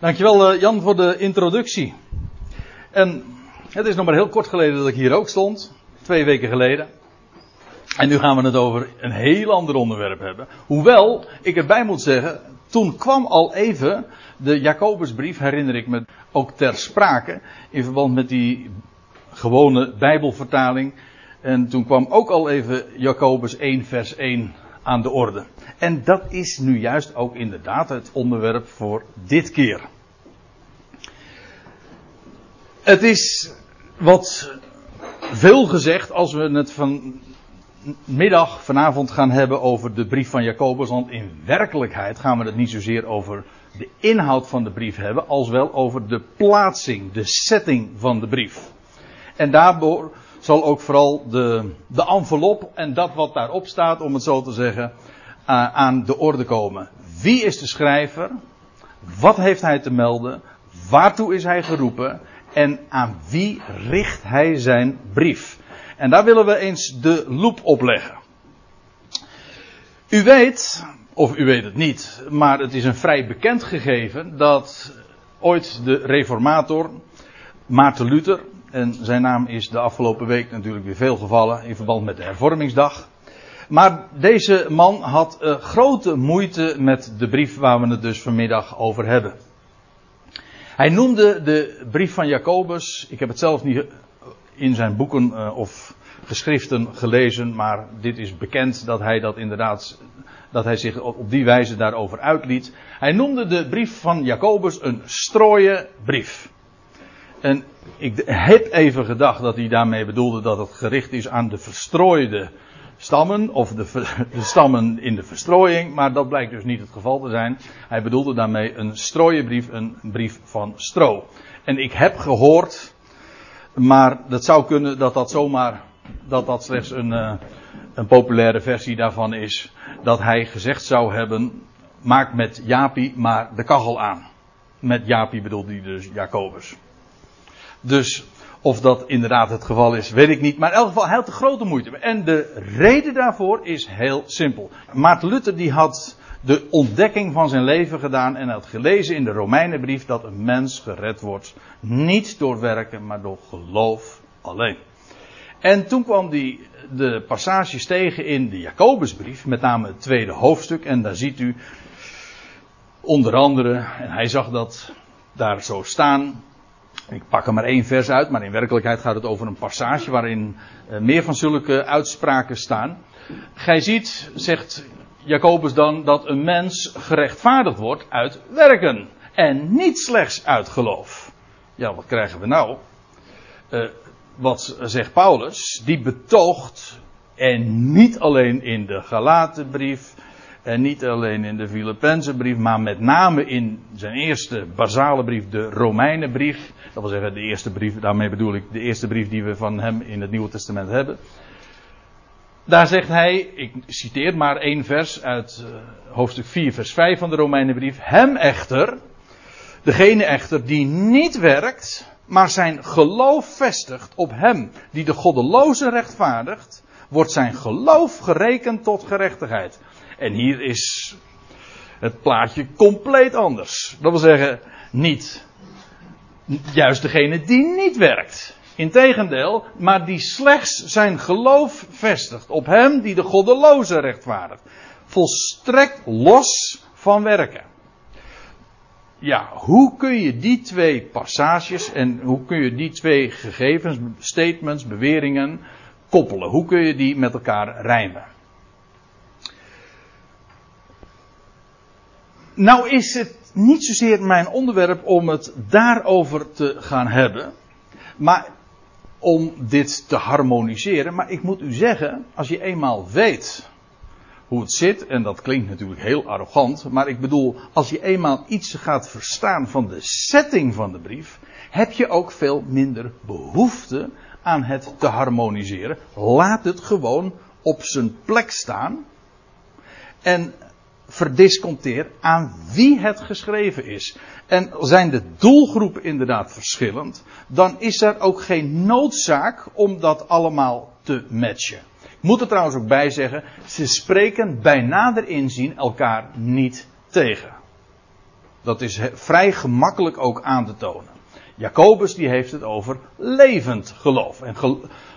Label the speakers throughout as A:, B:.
A: Dankjewel uh, Jan voor de introductie. En het is nog maar heel kort geleden dat ik hier ook stond. Twee weken geleden. En nu gaan we het over een heel ander onderwerp hebben. Hoewel, ik erbij moet zeggen, toen kwam al even de Jacobusbrief, herinner ik me, ook ter sprake. In verband met die gewone Bijbelvertaling. En toen kwam ook al even Jacobus 1 vers 1 aan de orde. En dat is nu juist ook inderdaad het onderwerp voor dit keer. Het is wat veel gezegd als we het vanmiddag, vanavond gaan hebben over de brief van Jacobus. Want in werkelijkheid gaan we het niet zozeer over de inhoud van de brief hebben, als wel over de plaatsing, de setting van de brief. En daardoor zal ook vooral de, de envelop en dat wat daarop staat, om het zo te zeggen, aan de orde komen. Wie is de schrijver? Wat heeft hij te melden? Waartoe is hij geroepen? En aan wie richt hij zijn brief? En daar willen we eens de loep op leggen. U weet, of u weet het niet, maar het is een vrij bekend gegeven dat ooit de reformator Maarten Luther, en zijn naam is de afgelopen week natuurlijk weer veel gevallen in verband met de hervormingsdag. Maar deze man had uh, grote moeite met de brief waar we het dus vanmiddag over hebben. Hij noemde de brief van Jacobus, ik heb het zelf niet in zijn boeken uh, of geschriften gelezen, maar dit is bekend dat hij dat inderdaad, dat hij zich op die wijze daarover uitliet. Hij noemde de brief van Jacobus een strooie brief. En ik heb even gedacht dat hij daarmee bedoelde dat het gericht is aan de verstrooide stammen, of de, stammen in de verstrooiing, maar dat blijkt dus niet het geval te zijn. Hij bedoelde daarmee een strooienbrief, een brief van stro. En ik heb gehoord, maar dat zou kunnen dat dat zomaar, dat dat slechts een, uh, een populaire versie daarvan is, dat hij gezegd zou hebben, maak met Japi maar de kachel aan. Met Japi bedoelde hij dus Jacobus. Dus of dat inderdaad het geval is, weet ik niet. Maar in elk geval, hij had de grote moeite. En de reden daarvoor is heel simpel. Maarten Luther die had de ontdekking van zijn leven gedaan en had gelezen in de Romeinenbrief dat een mens gered wordt. Niet door werken, maar door geloof alleen. En toen kwam die de passages tegen in de Jacobusbrief, met name het tweede hoofdstuk. En daar ziet u onder andere, en hij zag dat daar zo staan, ik pak er maar één vers uit, maar in werkelijkheid gaat het over een passage waarin uh, meer van zulke uitspraken staan. Gij ziet, zegt Jacobus dan, dat een mens gerechtvaardigd wordt uit werken. En niet slechts uit geloof. Ja, wat krijgen we nou? Uh, wat zegt Paulus? Die betoogt, en niet alleen in de Galatenbrief, en niet alleen in de Filippense brief, maar met name in zijn eerste basale brief, de Romeinenbrief. Dat wil zeggen, de eerste brief, daarmee bedoel ik de eerste brief die we van hem in het Nieuwe Testament hebben. Daar zegt hij, ik citeer maar één vers uit uh, hoofdstuk 4, vers 5 van de Romeinenbrief. Hem echter, degene echter die niet werkt, maar zijn geloof vestigt op hem die de goddeloze rechtvaardigt, wordt zijn geloof gerekend tot gerechtigheid. En hier is het plaatje compleet anders. Dat wil zeggen, niet juist degene die niet werkt. Integendeel, maar die slechts zijn geloof vestigt op hem die de goddeloze rechtvaardigt. Volstrekt los van werken. Ja, hoe kun je die twee passages en hoe kun je die twee gegevens, statements, beweringen koppelen? Hoe kun je die met elkaar rijmen? Nou is het niet zozeer mijn onderwerp om het daarover te gaan hebben. Maar om dit te harmoniseren. Maar ik moet u zeggen, als je eenmaal weet hoe het zit, en dat klinkt natuurlijk heel arrogant, maar ik bedoel, als je eenmaal iets gaat verstaan van de setting van de brief, heb je ook veel minder behoefte aan het te harmoniseren. Laat het gewoon op zijn plek staan. En verdisconteer aan wie het geschreven is. En zijn de doelgroepen inderdaad verschillend, dan is er ook geen noodzaak om dat allemaal te matchen. Ik moet er trouwens ook bij zeggen, ze spreken bij nader inzien elkaar niet tegen. Dat is vrij gemakkelijk ook aan te tonen. Jacobus die heeft het over levend geloof. En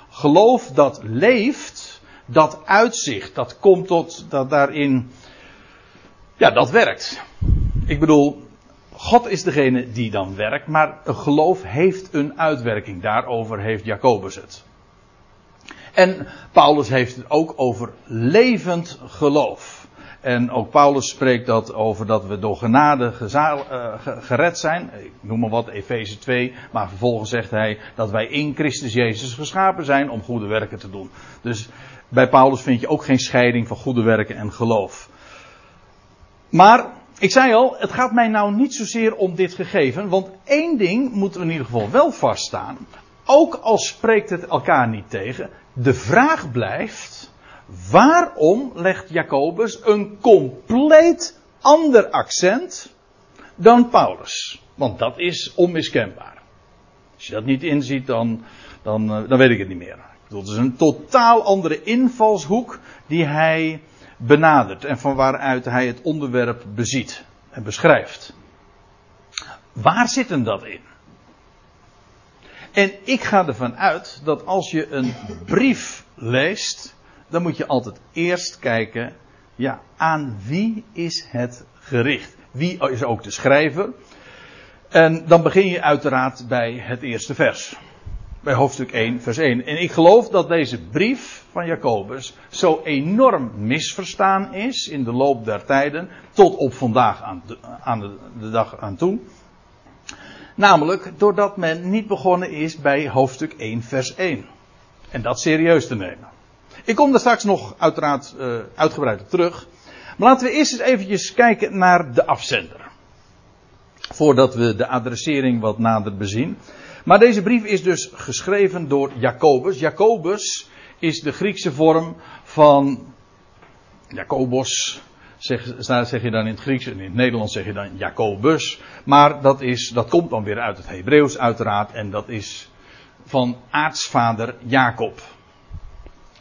A: geloof dat leeft, dat uitzicht, dat komt tot, dat daarin, ja, dat werkt. Ik bedoel, God is degene die dan werkt, maar geloof heeft een uitwerking. Daarover heeft Jacobus het. En Paulus heeft het ook over levend geloof. En ook Paulus spreekt dat over dat we door genade uh, gered zijn. Ik noem maar wat, Efeze 2. Maar vervolgens zegt hij dat wij in Christus Jezus geschapen zijn om goede werken te doen. Dus bij Paulus vind je ook geen scheiding van goede werken en geloof. Maar, ik zei al, het gaat mij nou niet zozeer om dit gegeven. Want één ding moeten we in ieder geval wel vaststaan. Ook al spreekt het elkaar niet tegen. De vraag blijft, waarom legt Jacobus een compleet ander accent dan Paulus? Want dat is onmiskenbaar. Als je dat niet inziet, dan, dan, eh, dan weet ik het niet meer. Dat is een totaal andere invalshoek die hij benadert en van waaruit hij het onderwerp beziet en beschrijft. Waar zit hem dat in? En ik ga ervan uit dat als je een brief leest, dan moet je altijd eerst kijken, ja, aan wie is het gericht? Wie is ook de schrijver? En dan begin je uiteraard bij het eerste vers. Bij hoofdstuk 1, vers 1. En ik geloof dat deze brief van Jacobus zo enorm misverstaan is in de loop der tijden, tot op vandaag aan de, dag aan toe. Namelijk doordat men niet begonnen is bij hoofdstuk 1, vers 1. En dat serieus te nemen. Ik kom daar straks nog uiteraard uh, uitgebreid op terug. Maar laten we eerst eens eventjes kijken naar de afzender. Voordat we de adressering wat nader bezien. Maar deze brief is dus geschreven door Jacobus. Jacobus is de Griekse vorm van Jacobos, zeg, je dan in het Grieks en in het Nederlands zeg je dan Jacobus. Maar dat, is, dat komt dan weer uit het Hebreeuws uiteraard en dat is van aartsvader Jacob.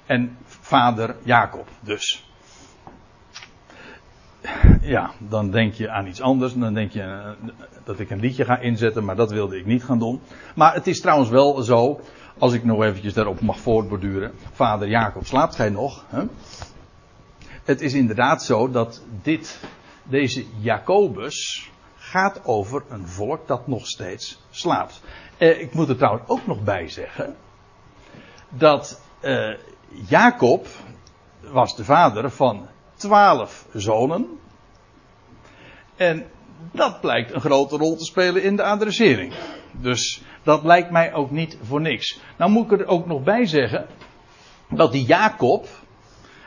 A: En vader Jacob dus. Ja, dan denk je aan iets anders. Dan denk je eh, dat ik een liedje ga inzetten, maar dat wilde ik niet gaan doen. Maar het is trouwens wel zo, als ik nog eventjes daarop mag voortborduren. Vader Jacob, slaapt gij nog? Hè? Het is inderdaad zo dat dit, deze Jacobus gaat over een volk dat nog steeds slaapt. Eh, ik moet er trouwens ook nog bij zeggen dat eh, Jacob was de vader van twaalf zonen. En dat blijkt een grote rol te spelen in de adressering. Dus dat lijkt mij ook niet voor niks. Nou moet ik er ook nog bij zeggen dat die Jacob,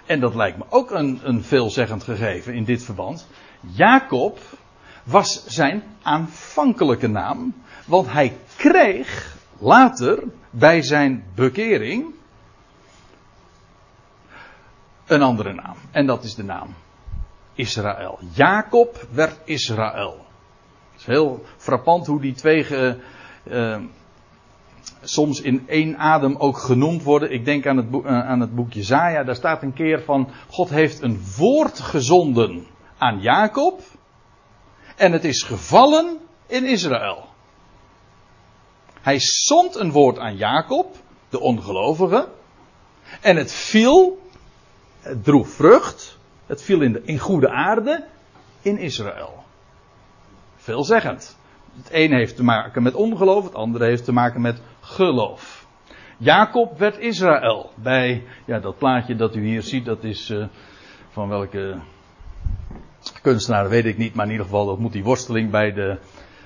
A: en dat lijkt me ook een, een veelzeggend gegeven in dit verband. Jacob was zijn aanvankelijke naam, want hij kreeg later bij zijn bekering een andere naam. En dat is de naam Israël. Jacob werd Israël. Het is heel frappant hoe die twee uh, soms in één adem ook genoemd worden. Ik denk aan het, boek, uh, aan het. Daar staat een keer van God heeft een woord gezonden aan Jacob. En het is gevallen in Israël. Hij zond een woord aan Jacob, de ongelovige. En het viel, het droeg vrucht. Het viel in, de, in goede aarde in Israël. Veelzeggend. Het een heeft te maken met ongeloof, het andere heeft te maken met geloof. Jacob werd Israël. Bij ja, dat plaatje dat u hier ziet, dat is uh, van welke kunstenaar weet ik niet, maar in ieder geval dat moet die worsteling bij de,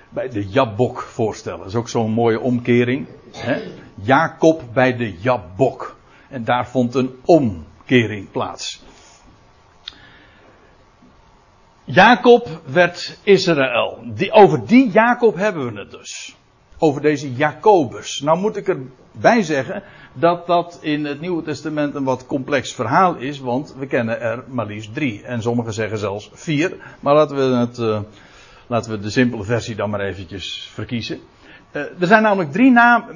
A: bij de Jabok voorstellen. Dat is ook zo'n mooie omkering. Hè? Jacob bij de Jabok. En daar vond een omkering plaats. Jacob werd Israël. Die, over die Jacob hebben we het dus. Over deze Jacobus. Nou moet ik erbij zeggen dat dat in het Nieuwe Testament een wat complex verhaal is, want we kennen er maar liefst drie. En sommigen zeggen zelfs vier. Maar laten we, het, uh, laten we de simpele versie dan maar eventjes verkiezen. Uh, er zijn namelijk drie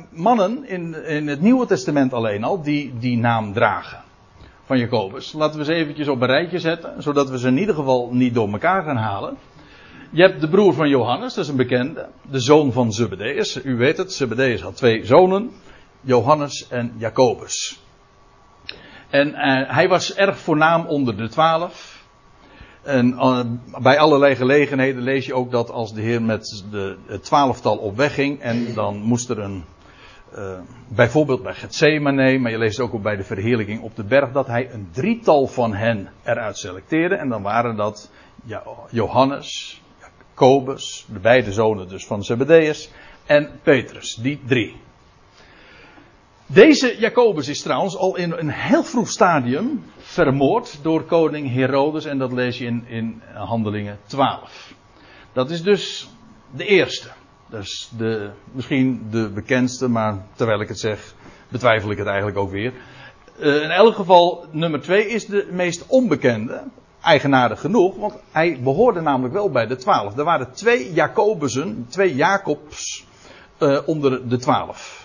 A: mannen in, in het Nieuwe Testament alleen al die die naam dragen van Jacobus. Laten we ze eventjes op een rijtje zetten, zodat we ze in ieder geval niet door elkaar gaan halen. Je hebt de broer van Johannes, dat is een bekende. De zoon van Zebedeus. U weet het, Zebedeus had twee zonen. Johannes en Jacobus. En uh, hij was erg voornaam onder de twaalf. En uh, bij allerlei gelegenheden lees je ook dat als de Heer met de, het twaalftal op weg ging. En dan moest er een. Uh, bijvoorbeeld bij Gethsemane, maar je leest ook bij de verheerlijking op de berg. dat hij een drietal van hen eruit selecteerde. En dan waren dat Johannes, Jacobus, de beide zonen dus van Zebedeus. en Petrus, die drie. Deze Jacobus is trouwens al in een heel vroeg stadium vermoord door koning Herodes en dat lees je in, in Handelingen 12. Dat is dus de eerste. Dat is de, misschien de bekendste, maar terwijl ik het zeg, betwijfel ik het eigenlijk ook weer. Uh, in elk geval, nummer 2 is de meest onbekende. Eigenaardig genoeg, want hij behoorde namelijk wel bij de twaalf. Er waren twee Jacobussen, twee Jacobs uh, onder de twaalf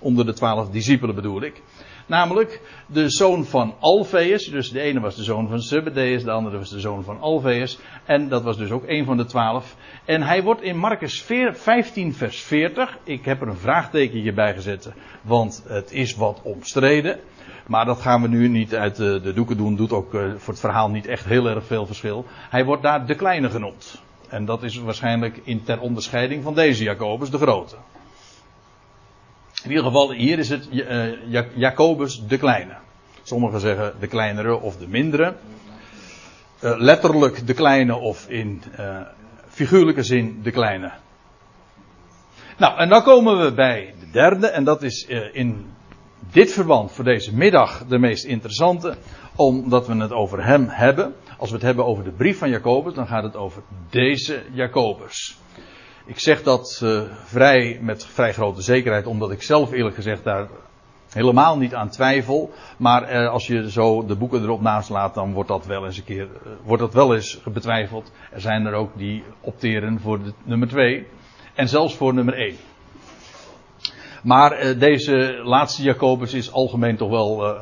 A: onder de twaalf discipelen bedoel ik. Namelijk de zoon van Alfeus. Dus de ene was de zoon van Zebedeus, de andere was de zoon van Alfeus. En dat was dus ook een van de twaalf. En hij wordt in Marcus 15 vers 40. Ik heb er een vraagtekentje bij gezet, want het is wat omstreden. Maar dat gaan we nu niet uit de, doeken doen. Doet ook uh, voor het verhaal niet echt heel erg veel verschil. Hij wordt daar de kleine genoemd. En dat is waarschijnlijk in ter onderscheiding van deze Jacobus de grote. In ieder geval, hier is het uh, Jacobus de Kleine. Sommigen zeggen de kleinere of de mindere. Uh, letterlijk de kleine of in uh, figuurlijke zin de kleine. Nou, en dan komen we bij de derde, en dat is in dit verband voor deze middag de meest interessante, omdat we het over hem hebben. Als we het hebben over de brief van Jacobus, dan gaat het over deze Jacobus. Ik zeg dat uh, vrij, met vrij grote zekerheid, omdat ik zelf eerlijk gezegd daar helemaal niet aan twijfel. Maar uh, als je zo de boeken erop naast laat, dan wordt dat wel eens een keer, uh, wordt dat wel eens betwijfeld. Er zijn er ook die opteren voor de, nummer 2 en zelfs voor nummer 1. Maar deze laatste Jacobus is algemeen toch wel eh,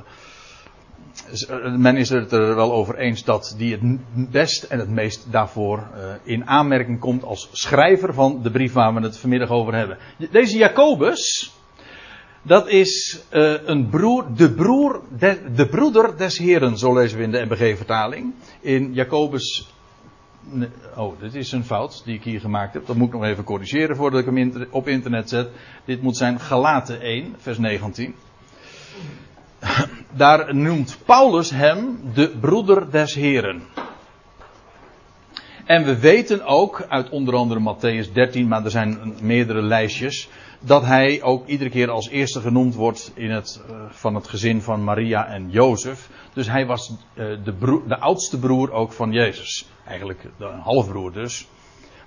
A: men is het er wel over eens dat die het best en het meest daarvoor uh, in aanmerking komt als schrijver van de brief waar we het vanmiddag over hebben. Deze Jacobus, dat is uh, een broer, de broer, de, broeder des Heren, zo lezen we in de MBG-vertaling. In Jacobus, oh, dit is een fout die ik hier gemaakt heb. Dat moet ik nog even corrigeren voordat ik hem op internet zet. Dit moet zijn Galaten 1, vers 19 daar noemt Paulus hem de broeder des Heren. En we weten ook uit onder andere Matthäus 13, maar er zijn meerdere lijstjes, dat hij ook iedere keer als eerste genoemd wordt in het, uh, van het gezin van Maria en Jozef. Dus hij was uh, de, de oudste broer ook van Jezus. Eigenlijk een halfbroer dus.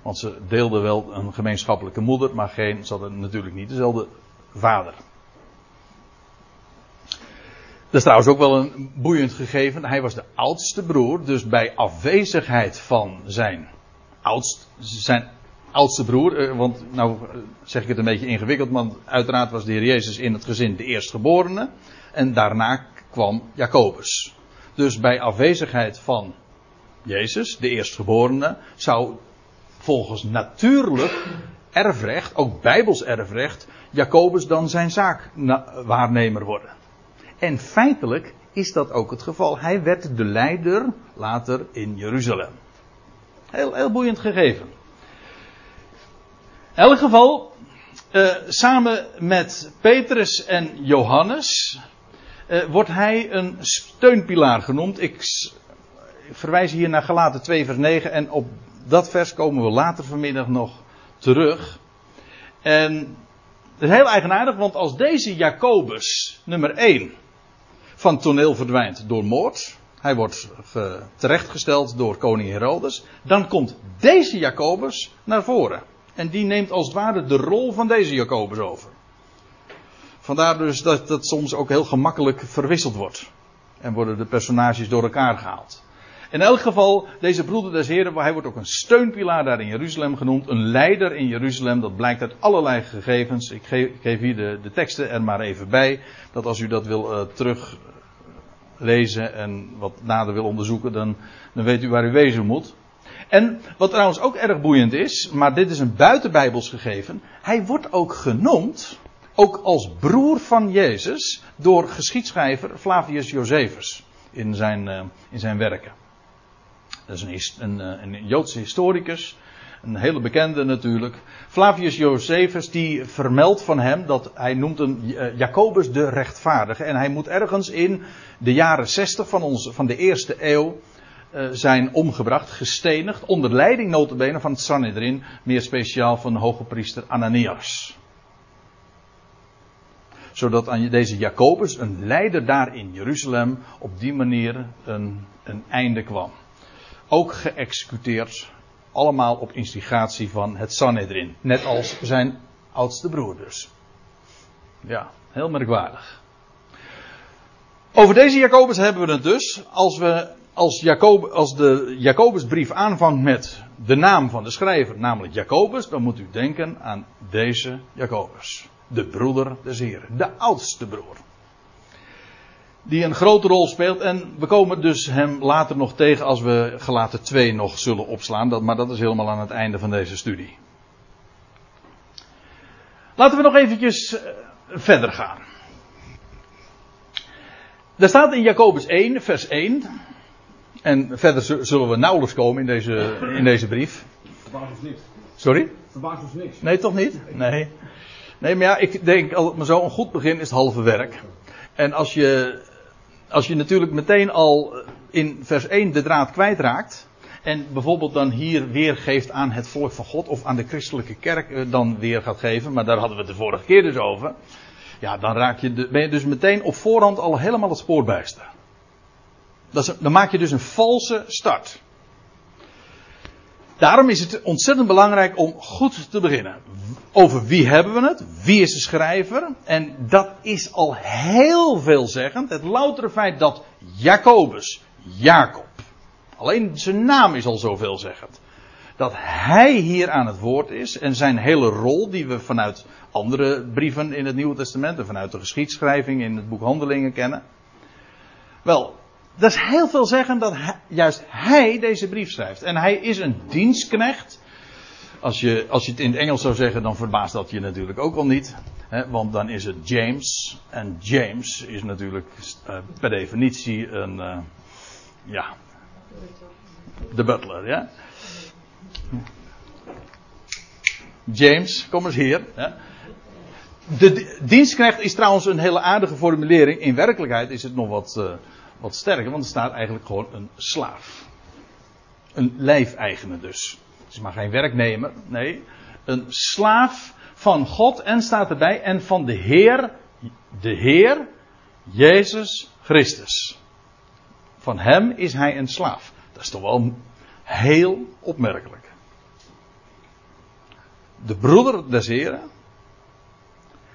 A: Want ze deelden wel een gemeenschappelijke moeder, maar geen, ze hadden natuurlijk niet dezelfde vader. Dat is trouwens ook wel een boeiend gegeven. Hij was de oudste broer, dus bij afwezigheid van zijn, oudst, zijn oudste broer, eh, want nou eh, zeg ik het een beetje ingewikkeld, want uiteraard was de Heer Jezus in het gezin de eerstgeborene en daarna kwam Jacobus. Dus bij afwezigheid van Jezus, de eerstgeborene, zou volgens natuurlijk erfrecht, ook bijbels erfrecht, Jacobus dan zijn zaakwaarnemer worden. En feitelijk is dat ook het geval. Hij werd de leider later in Jeruzalem. Heel, heel boeiend gegeven. In elk geval, uh, samen met Petrus en Johannes uh, wordt hij een steunpilaar genoemd. Ik, ik verwijs hier naar Galaten 2 vers 9 en op dat vers komen we later vanmiddag nog terug. En het is heel eigenaardig, want als deze Jacobus nummer 1 van toneel verdwijnt door moord. Hij wordt terechtgesteld door koning Herodes. Dan komt deze Jacobus naar voren. En die neemt als het ware de rol van deze Jacobus over. Vandaar dus dat dat soms ook heel gemakkelijk verwisseld wordt. En worden de personages door elkaar gehaald. In elk geval, deze broeder des Heren, hij wordt ook een steunpilaar daar in Jeruzalem genoemd. Een leider in Jeruzalem, dat blijkt uit allerlei gegevens. Ik geef, geef hier de, de, teksten er maar even bij. Dat als u dat wil uh, teruglezen en wat nader wil onderzoeken, dan, dan weet u waar u wezen moet. En wat trouwens ook erg boeiend is, maar dit is een buitenbijbels gegeven. Hij wordt ook genoemd, ook als broer van Jezus, door geschiedschrijver Flavius Josephus in zijn, uh, in zijn werken. Dat is een, een, een Joodse historicus, een hele bekende natuurlijk. Flavius Josephus die vermeldt van hem dat hij noemt hem uh, Jacobus de rechtvaardige. En hij moet ergens in de jaren 60 van, van de eerste eeuw uh, zijn omgebracht, gestenigd, onder leiding notabene van het Sanhedrin, meer speciaal van de hoge priester Ananias. Zodat aan deze Jacobus, een leider daar in Jeruzalem, op die manier een, een einde kwam. Ook geëxecuteerd, allemaal op instigatie van het Sanhedrin. Net als zijn oudste broer. Ja, heel merkwaardig. Over deze Jacobus hebben we het dus. Als, we, als, Jacob, als de Jacobusbrief aanvangt met de naam van de schrijver, namelijk Jacobus, dan moet u denken aan deze Jacobus. De broeder des Heren. De oudste broer. Die een grote rol speelt. En we komen dus hem later nog tegen als we gelaten 2 nog zullen opslaan. Dat, maar dat is helemaal aan het einde van deze studie. Laten we nog eventjes verder gaan. Er staat in Jacobus 1, vers 1. En verder zullen we nauwelijks komen in deze, in deze brief.
B: Verbaast ons niks.
A: Sorry?
B: Verbaast ons niks.
A: Nee, toch niet? Nee. Nee, maar ja, ik denk, als het maar zo een goed begin is het halve werk. En als je, als je natuurlijk meteen al in vers 1 de draad kwijtraakt. En bijvoorbeeld dan hier weergeeft aan het volk van God of aan de christelijke kerk dan weer gaat geven. Maar daar hadden we het de vorige keer dus over. Ja, dan raak je de, ben je dus meteen op voorhand al helemaal het spoor bijster. Dan maak je dus een valse start. Daarom is het ontzettend belangrijk om goed te beginnen. Over wie hebben we het? Wie is de schrijver? En dat is al heel veelzeggend. Het loutere feit dat Jacobus, Jacob, alleen zijn naam is al zo veelzeggend. Dat hij hier aan het woord is en zijn hele rol die we vanuit andere brieven in het Nieuwe Testament en vanuit de geschiedschrijving in het boek Handelingen kennen. Wel, dat is heel veel zeggen dat juist hij deze brief schrijft. En hij is een dienstknecht. Als je, als je het in het Engels zou zeggen, dan verbaast dat je natuurlijk ook wel niet. Hè, want dan is het James. En James is natuurlijk uh, per definitie een. Uh, ja. De butler, ja. James, kom eens hier. De dienstknecht is trouwens een hele aardige formulering. In werkelijkheid is het nog wat. Uh, wat sterker, want er staat eigenlijk gewoon een slaaf. Een lijfeigene dus. Is maar geen werknemer, nee. Een slaaf van God en staat erbij en van de Heer, de Heer, Jezus Christus. Van hem is hij een slaaf. Dat is toch wel heel opmerkelijk. De broeder des Heren.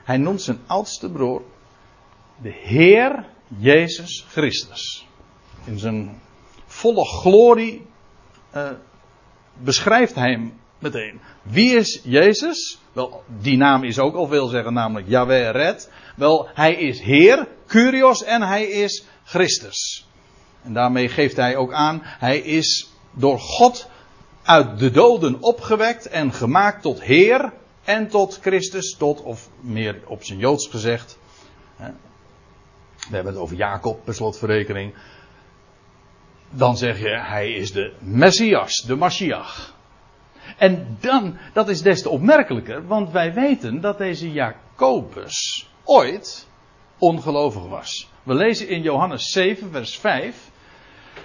A: Hij noemt zijn oudste broer de Heer Jezus Christus. In zijn volle glorie uh, beschrijft hij hem meteen. Wie is Jezus? Wel, die naam is ook al veel zeggen, namelijk Yahweh Red. Wel, hij is Heer, Curios en hij is Christus. En daarmee geeft hij ook aan, hij is door God uit de doden opgewekt en gemaakt tot Heer en tot Christus, tot, of meer op zijn Joods gezegd, we hebben het over Jacob, per slotverrekening. Dan zeg je, hij is de Messias, de Mashiach. En dan, dat is des te opmerkelijker, want wij weten dat deze Jacobus ooit ongelovig was. We lezen in Johannes 7, vers 5,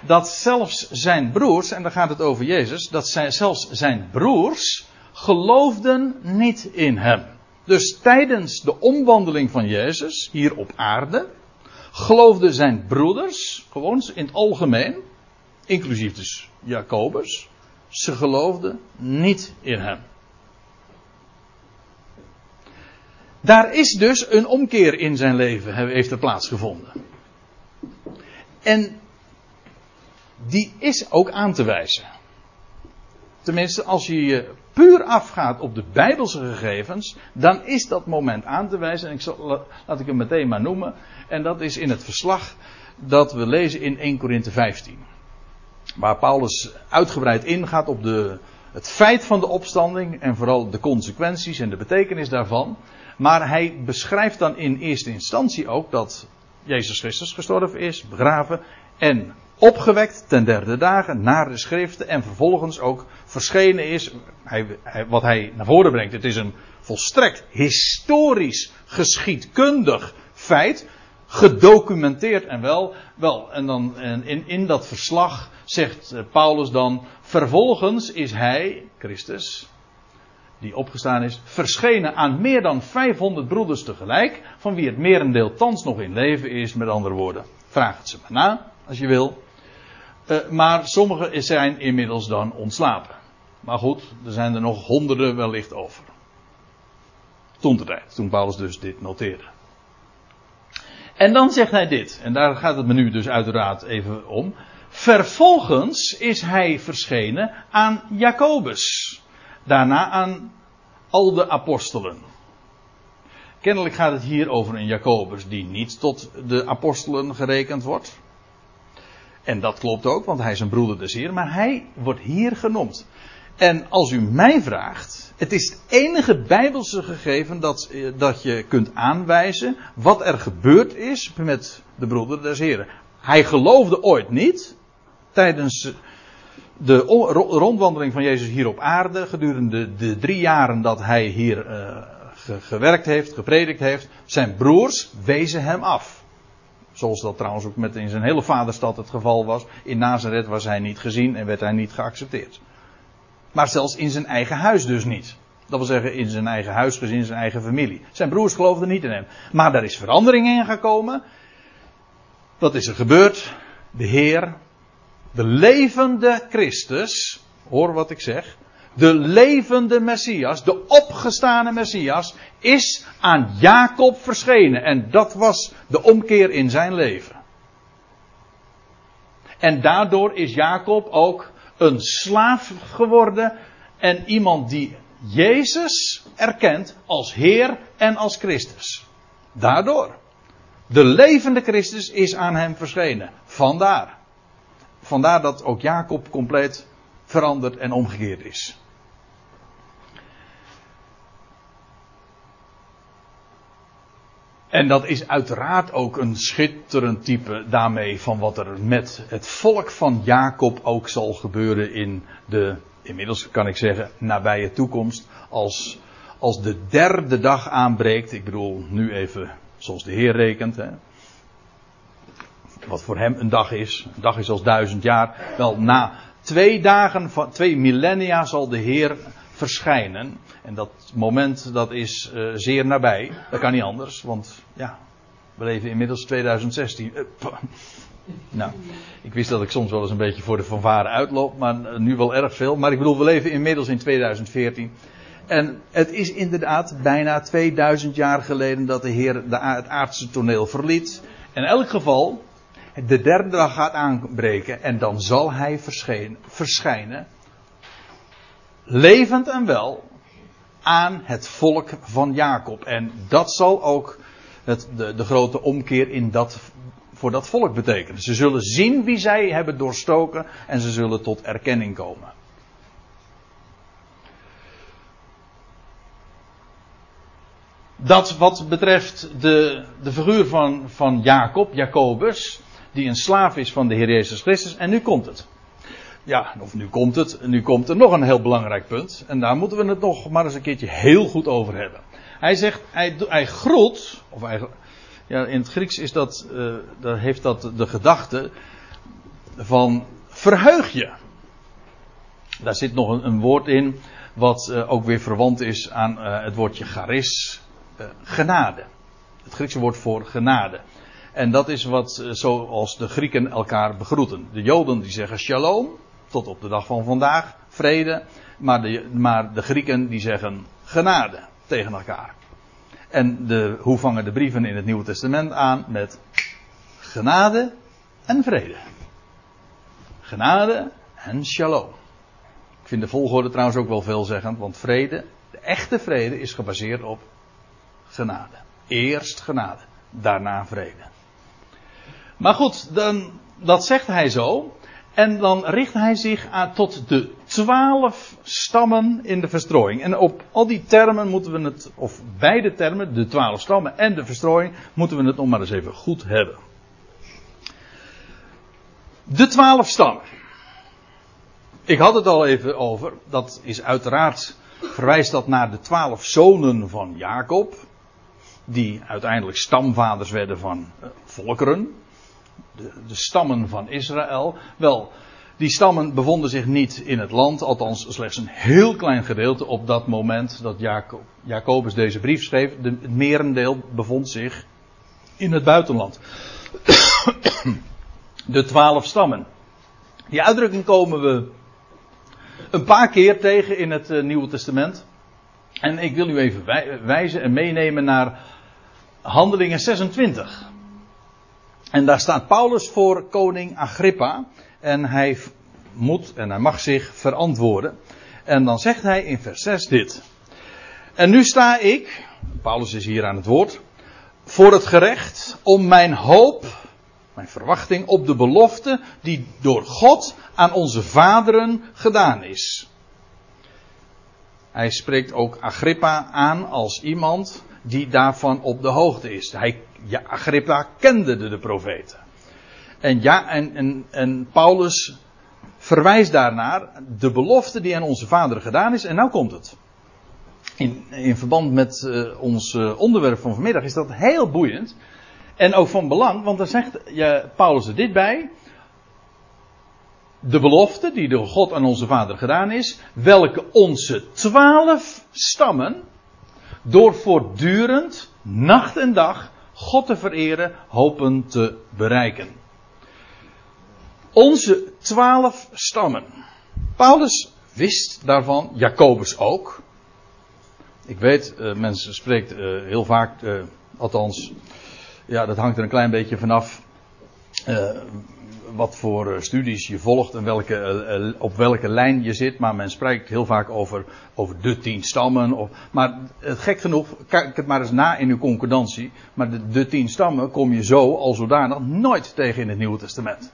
A: dat zelfs zijn broers, en dan gaat het over Jezus, dat zelfs zijn broers geloofden niet in hem. Dus tijdens de omwandeling van Jezus hier op aarde, geloofden zijn broeders, gewoon in het algemeen, inclusief dus Jacobus, ze geloofden niet in hem. Daar is dus een omkeer in zijn leven, heeft er plaatsgevonden. En die is ook aan te wijzen. Tenminste, als je je puur afgaat op de Bijbelse gegevens, dan is dat moment aan te wijzen. En ik zal, laat ik hem meteen maar noemen. En dat is in het verslag dat we lezen in 1 Korinthe 15. waar Paulus uitgebreid ingaat op de, het feit van de opstanding en vooral de consequenties en de betekenis daarvan. Maar hij beschrijft dan in eerste instantie ook dat Jezus Christus gestorven is, begraven en opgewekt ten derde dagen naar de schriften en vervolgens ook verschenen is. Hij, wat hij naar voren brengt, het is een volstrekt historisch geschiedkundig feit, gedocumenteerd en wel. Wel, en dan en in, in dat verslag zegt Paulus dan, vervolgens is hij, Christus, die opgestaan is, verschenen aan meer dan 500 broeders tegelijk, van wie het merendeel thans nog in leven is, met andere woorden. Vraag het ze maar na, als je wil. Uh, maar sommigen zijn inmiddels dan ontslapen. Maar goed, er zijn er nog honderden wellicht over. Toen de tijd, toen Paulus dus dit noteerde. En dan zegt hij dit, en daar gaat het me nu dus uiteraard even om. Vervolgens is hij verschenen aan Jacobus. Daarna aan al de apostelen. Kennelijk gaat het hier over een Jacobus die niet tot de apostelen gerekend wordt. En dat klopt ook, want hij is een broeder des Heer. Maar hij wordt hier genoemd. En als u mij vraagt, het is het enige bijbelse gegeven dat, eh, dat je kunt aanwijzen wat er gebeurd is met de broeder des Heren. Hij geloofde ooit niet tijdens de rondwandeling van Jezus hier op aarde, gedurende de drie jaren dat hij hier uh, gewerkt heeft, gepredikt heeft, zijn broers wezen hem af. Zoals dat trouwens ook met in zijn hele vaderstad het geval was. In Nazareth was hij niet gezien en werd hij niet geaccepteerd. Maar zelfs in zijn eigen huis dus niet. Dat wil zeggen in zijn eigen huisgezin, in zijn eigen familie. Zijn broers geloofden niet in hem. Maar daar is verandering in gekomen. Wat is er gebeurd? De Heer, de levende Christus, hoor wat ik zeg. De levende Messias, de opgestane Messias, is aan Jacob verschenen. En dat was de omkeer in zijn leven. En daardoor is Jacob ook een slaaf geworden en iemand die Jezus erkent als Heer en als Christus. Daardoor. De levende Christus is aan hem verschenen. Vandaar. Vandaar dat ook Jacob compleet veranderd en omgekeerd is. En dat is uiteraard ook een schitterend type daarmee van wat er met het volk van Jacob ook zal gebeuren in de, inmiddels kan ik zeggen, nabije toekomst. Als, als de derde dag aanbreekt, ik bedoel nu even zoals de Heer rekent, hè, wat voor hem een dag is, een dag is als duizend jaar. Wel, na twee dagen, van, twee millennia zal de Heer verschijnen. En dat moment dat is uh, zeer nabij. Dat kan niet anders, want ja, we leven inmiddels 2016. Uh, eh, nou, ik wist dat ik soms wel eens een beetje voor de fanfare uitloop, maar uh, nu wel erg veel. Maar ik bedoel, we leven inmiddels in 2014. En het is inderdaad bijna 2000 jaar geleden dat de Heer de, het aardse toneel verliet. In elk geval, de derde dag gaat aanbreken en dan zal hij verschijnen levend en wel aan het volk van Jacob. En dat zal ook het, de, de grote omkeer in dat, voor dat volk betekenen. Ze zullen zien wie zij hebben doorstoken en ze zullen tot erkenning komen. Dat wat betreft de, de figuur van, van Jacob, Jacobus, die een slaaf is van de Heer Jezus Christus. En nu komt het. Ja, of nu komt het. Nu komt er nog een heel belangrijk punt. En daar moeten we het nog maar eens een keertje heel goed over hebben. Hij zegt, hij, hij groet, of eigenlijk, ja, in het Grieks is dat, uh, heeft dat de gedachte van verheug je. Daar zit nog een, woord in, wat uh, ook weer verwant is aan uh, het woordje charis, genade. Het Griekse woord voor genade. En dat is wat zoals de Grieken elkaar begroeten. De Joden die zeggen shalom tot op de dag van vandaag vrede. Maar de, maar de Grieken die zeggen genade tegen elkaar. En de, hoe vangen de brieven in het Nieuwe Testament aan? Met genade en vrede. Genade en shalom. Ik vind de volgorde trouwens ook wel veelzeggend, want vrede, de echte vrede, is gebaseerd op genade. Eerst genade, daarna vrede. Maar goed, dan, dat zegt hij zo. En dan richt hij zich aan, tot de twaalf stammen in de verstrooiing. En op al die termen moeten we het, of beide termen, de twaalf stammen en de verstrooiing, moeten we het nog maar eens even goed hebben. De twaalf stammen. Ik had het al even over. Dat is uiteraard, verwijst dat naar de twaalf zonen van Jacob. Die uiteindelijk stamvaders werden van eh, volkeren. De, de, stammen van Israël. Wel, die stammen bevonden zich niet in het land, althans slechts een heel klein gedeelte op dat moment dat Jacob, Jacobus deze brief schreef. Het merendeel bevond zich in het buitenland. De twaalf stammen. Die uitdrukking komen we een paar keer tegen in het uh, Nieuwe Testament. En ik wil u even wijzen en meenemen naar Handelingen 26. En daar staat Paulus voor koning Agrippa. En hij moet en hij mag zich verantwoorden. En dan zegt hij in vers 6 dit. En nu sta ik, Paulus is hier aan het woord, voor het gerecht om mijn hoop, mijn verwachting op de belofte die door God aan onze vaderen gedaan is. Hij spreekt ook Agrippa aan als iemand die daarvan op de hoogte is. Hij, ja, Agrippa kende de, profeten. En ja, en, en, en Paulus verwijst daarnaar de belofte die aan onze vaderen gedaan is. En nou komt het. In, in verband met uh, ons uh, onderwerp van vanmiddag is dat heel boeiend. En ook van belang, want dan zegt Paulus er dit bij de belofte die door God aan onze vader gedaan is, welke onze twaalf stammen door voortdurend, nacht en dag, God te vereren, hopen te bereiken. Onze twaalf stammen. Paulus wist daarvan, Jacobus ook. Ik weet, uh, mensen spreekt uh, heel vaak, uh, althans, ja, dat hangt er een klein beetje vanaf wat voor eh, studies je volgt en welke, eh, eh, op welke lijn je zit. Maar men spreekt heel vaak over, over de tien stammen. Of, maar gek genoeg, kijk het maar eens na in uw concordantie. Maar de, de tien stammen kom je zo, al zodanig, nooit tegen in het Nieuwe Testament.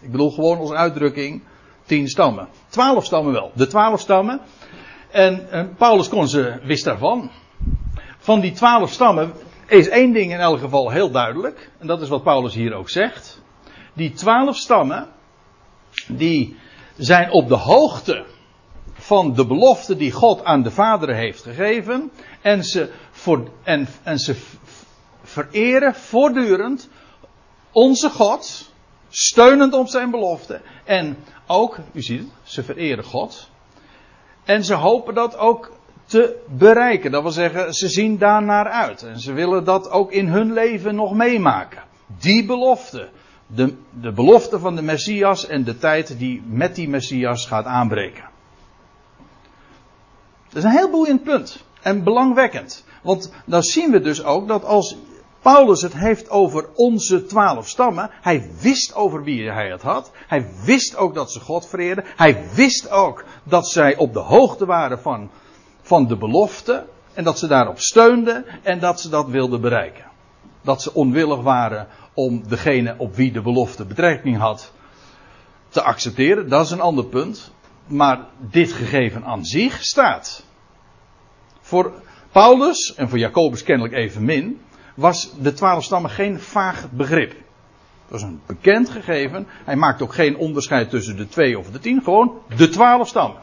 A: Ik bedoel gewoon als uitdrukking tien stammen. Twaalf stammen wel. De twaalf stammen. En, en Paulus kon ze, wist daarvan. Van die twaalf stammen is één ding in elk geval heel duidelijk. En dat is wat Paulus hier ook zegt die twaalf stammen, die zijn op de hoogte van de belofte die God aan de vaderen heeft gegeven. En ze, voor, en, en ze vereren voortdurend onze God, steunend op zijn belofte. En ook, u ziet het, ze vereren God. En ze hopen dat ook te bereiken. Dat wil zeggen, ze zien daar naar uit. En ze willen dat ook in hun leven nog meemaken. Die belofte de, de belofte van de Messias en de tijd die met die Messias gaat aanbreken. Dat is een heel boeiend punt. En belangwekkend. Want dan zien we dus ook dat als Paulus het heeft over onze twaalf stammen. Hij wist over wie hij het had. Hij wist ook dat ze God vereerden. Hij wist ook dat zij op de hoogte waren van, van de belofte. En dat ze daarop steunden en dat ze dat wilden bereiken. Dat ze onwillig waren om degene op wie de belofte betrekking had te accepteren. Dat is een ander punt. Maar dit gegeven aan zich staat. Voor Paulus en voor Jacobus kennelijk evenmin was de twaalf stammen geen vaag begrip. Dat is een bekend gegeven. Hij maakt ook geen onderscheid tussen de twee of de tien. Gewoon de twaalf stammen.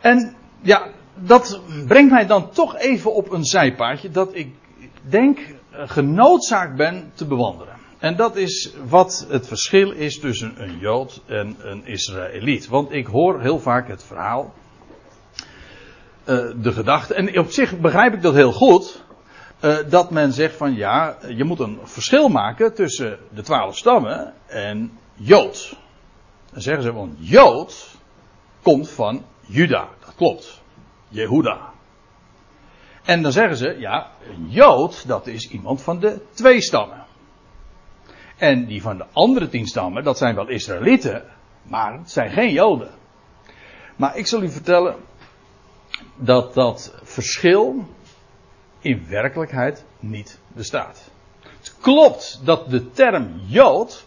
A: En ja, dat brengt mij dan toch even op een zijpaadje dat ik denk genoodzaakt ben te bewandelen. En dat is wat het verschil is tussen een Jood en een Israëliet. Want ik hoor heel vaak het verhaal, uh, de gedachte, en op zich begrijp ik dat heel goed, uh, dat men zegt van ja, je moet een verschil maken tussen de twaalf stammen en Jood. Dan zeggen ze, want Jood komt van Juda, dat klopt. Jehuda. En dan zeggen ze, ja, een Jood, dat is iemand van de twee stammen. En die van de andere tien stammen, dat zijn wel Israëlieten, maar het zijn geen Joden. Maar ik zal u vertellen dat dat verschil in werkelijkheid niet bestaat. Het klopt dat de term Jood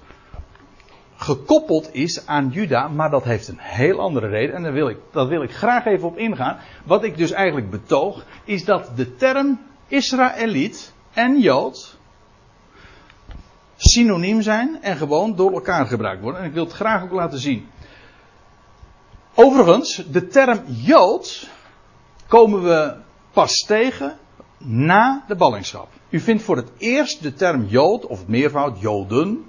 A: gekoppeld is aan Juda, maar dat heeft een heel andere reden. En daar wil ik, dat wil ik graag even op ingaan. Wat ik dus eigenlijk betoog, is dat de term Israëliet en Jood synoniem zijn en gewoon door elkaar gebruikt worden. En ik wil het graag ook laten zien. Overigens, de term Jood komen we pas tegen na de ballingschap. U vindt voor het eerst de term Jood, of het meervoud Joden,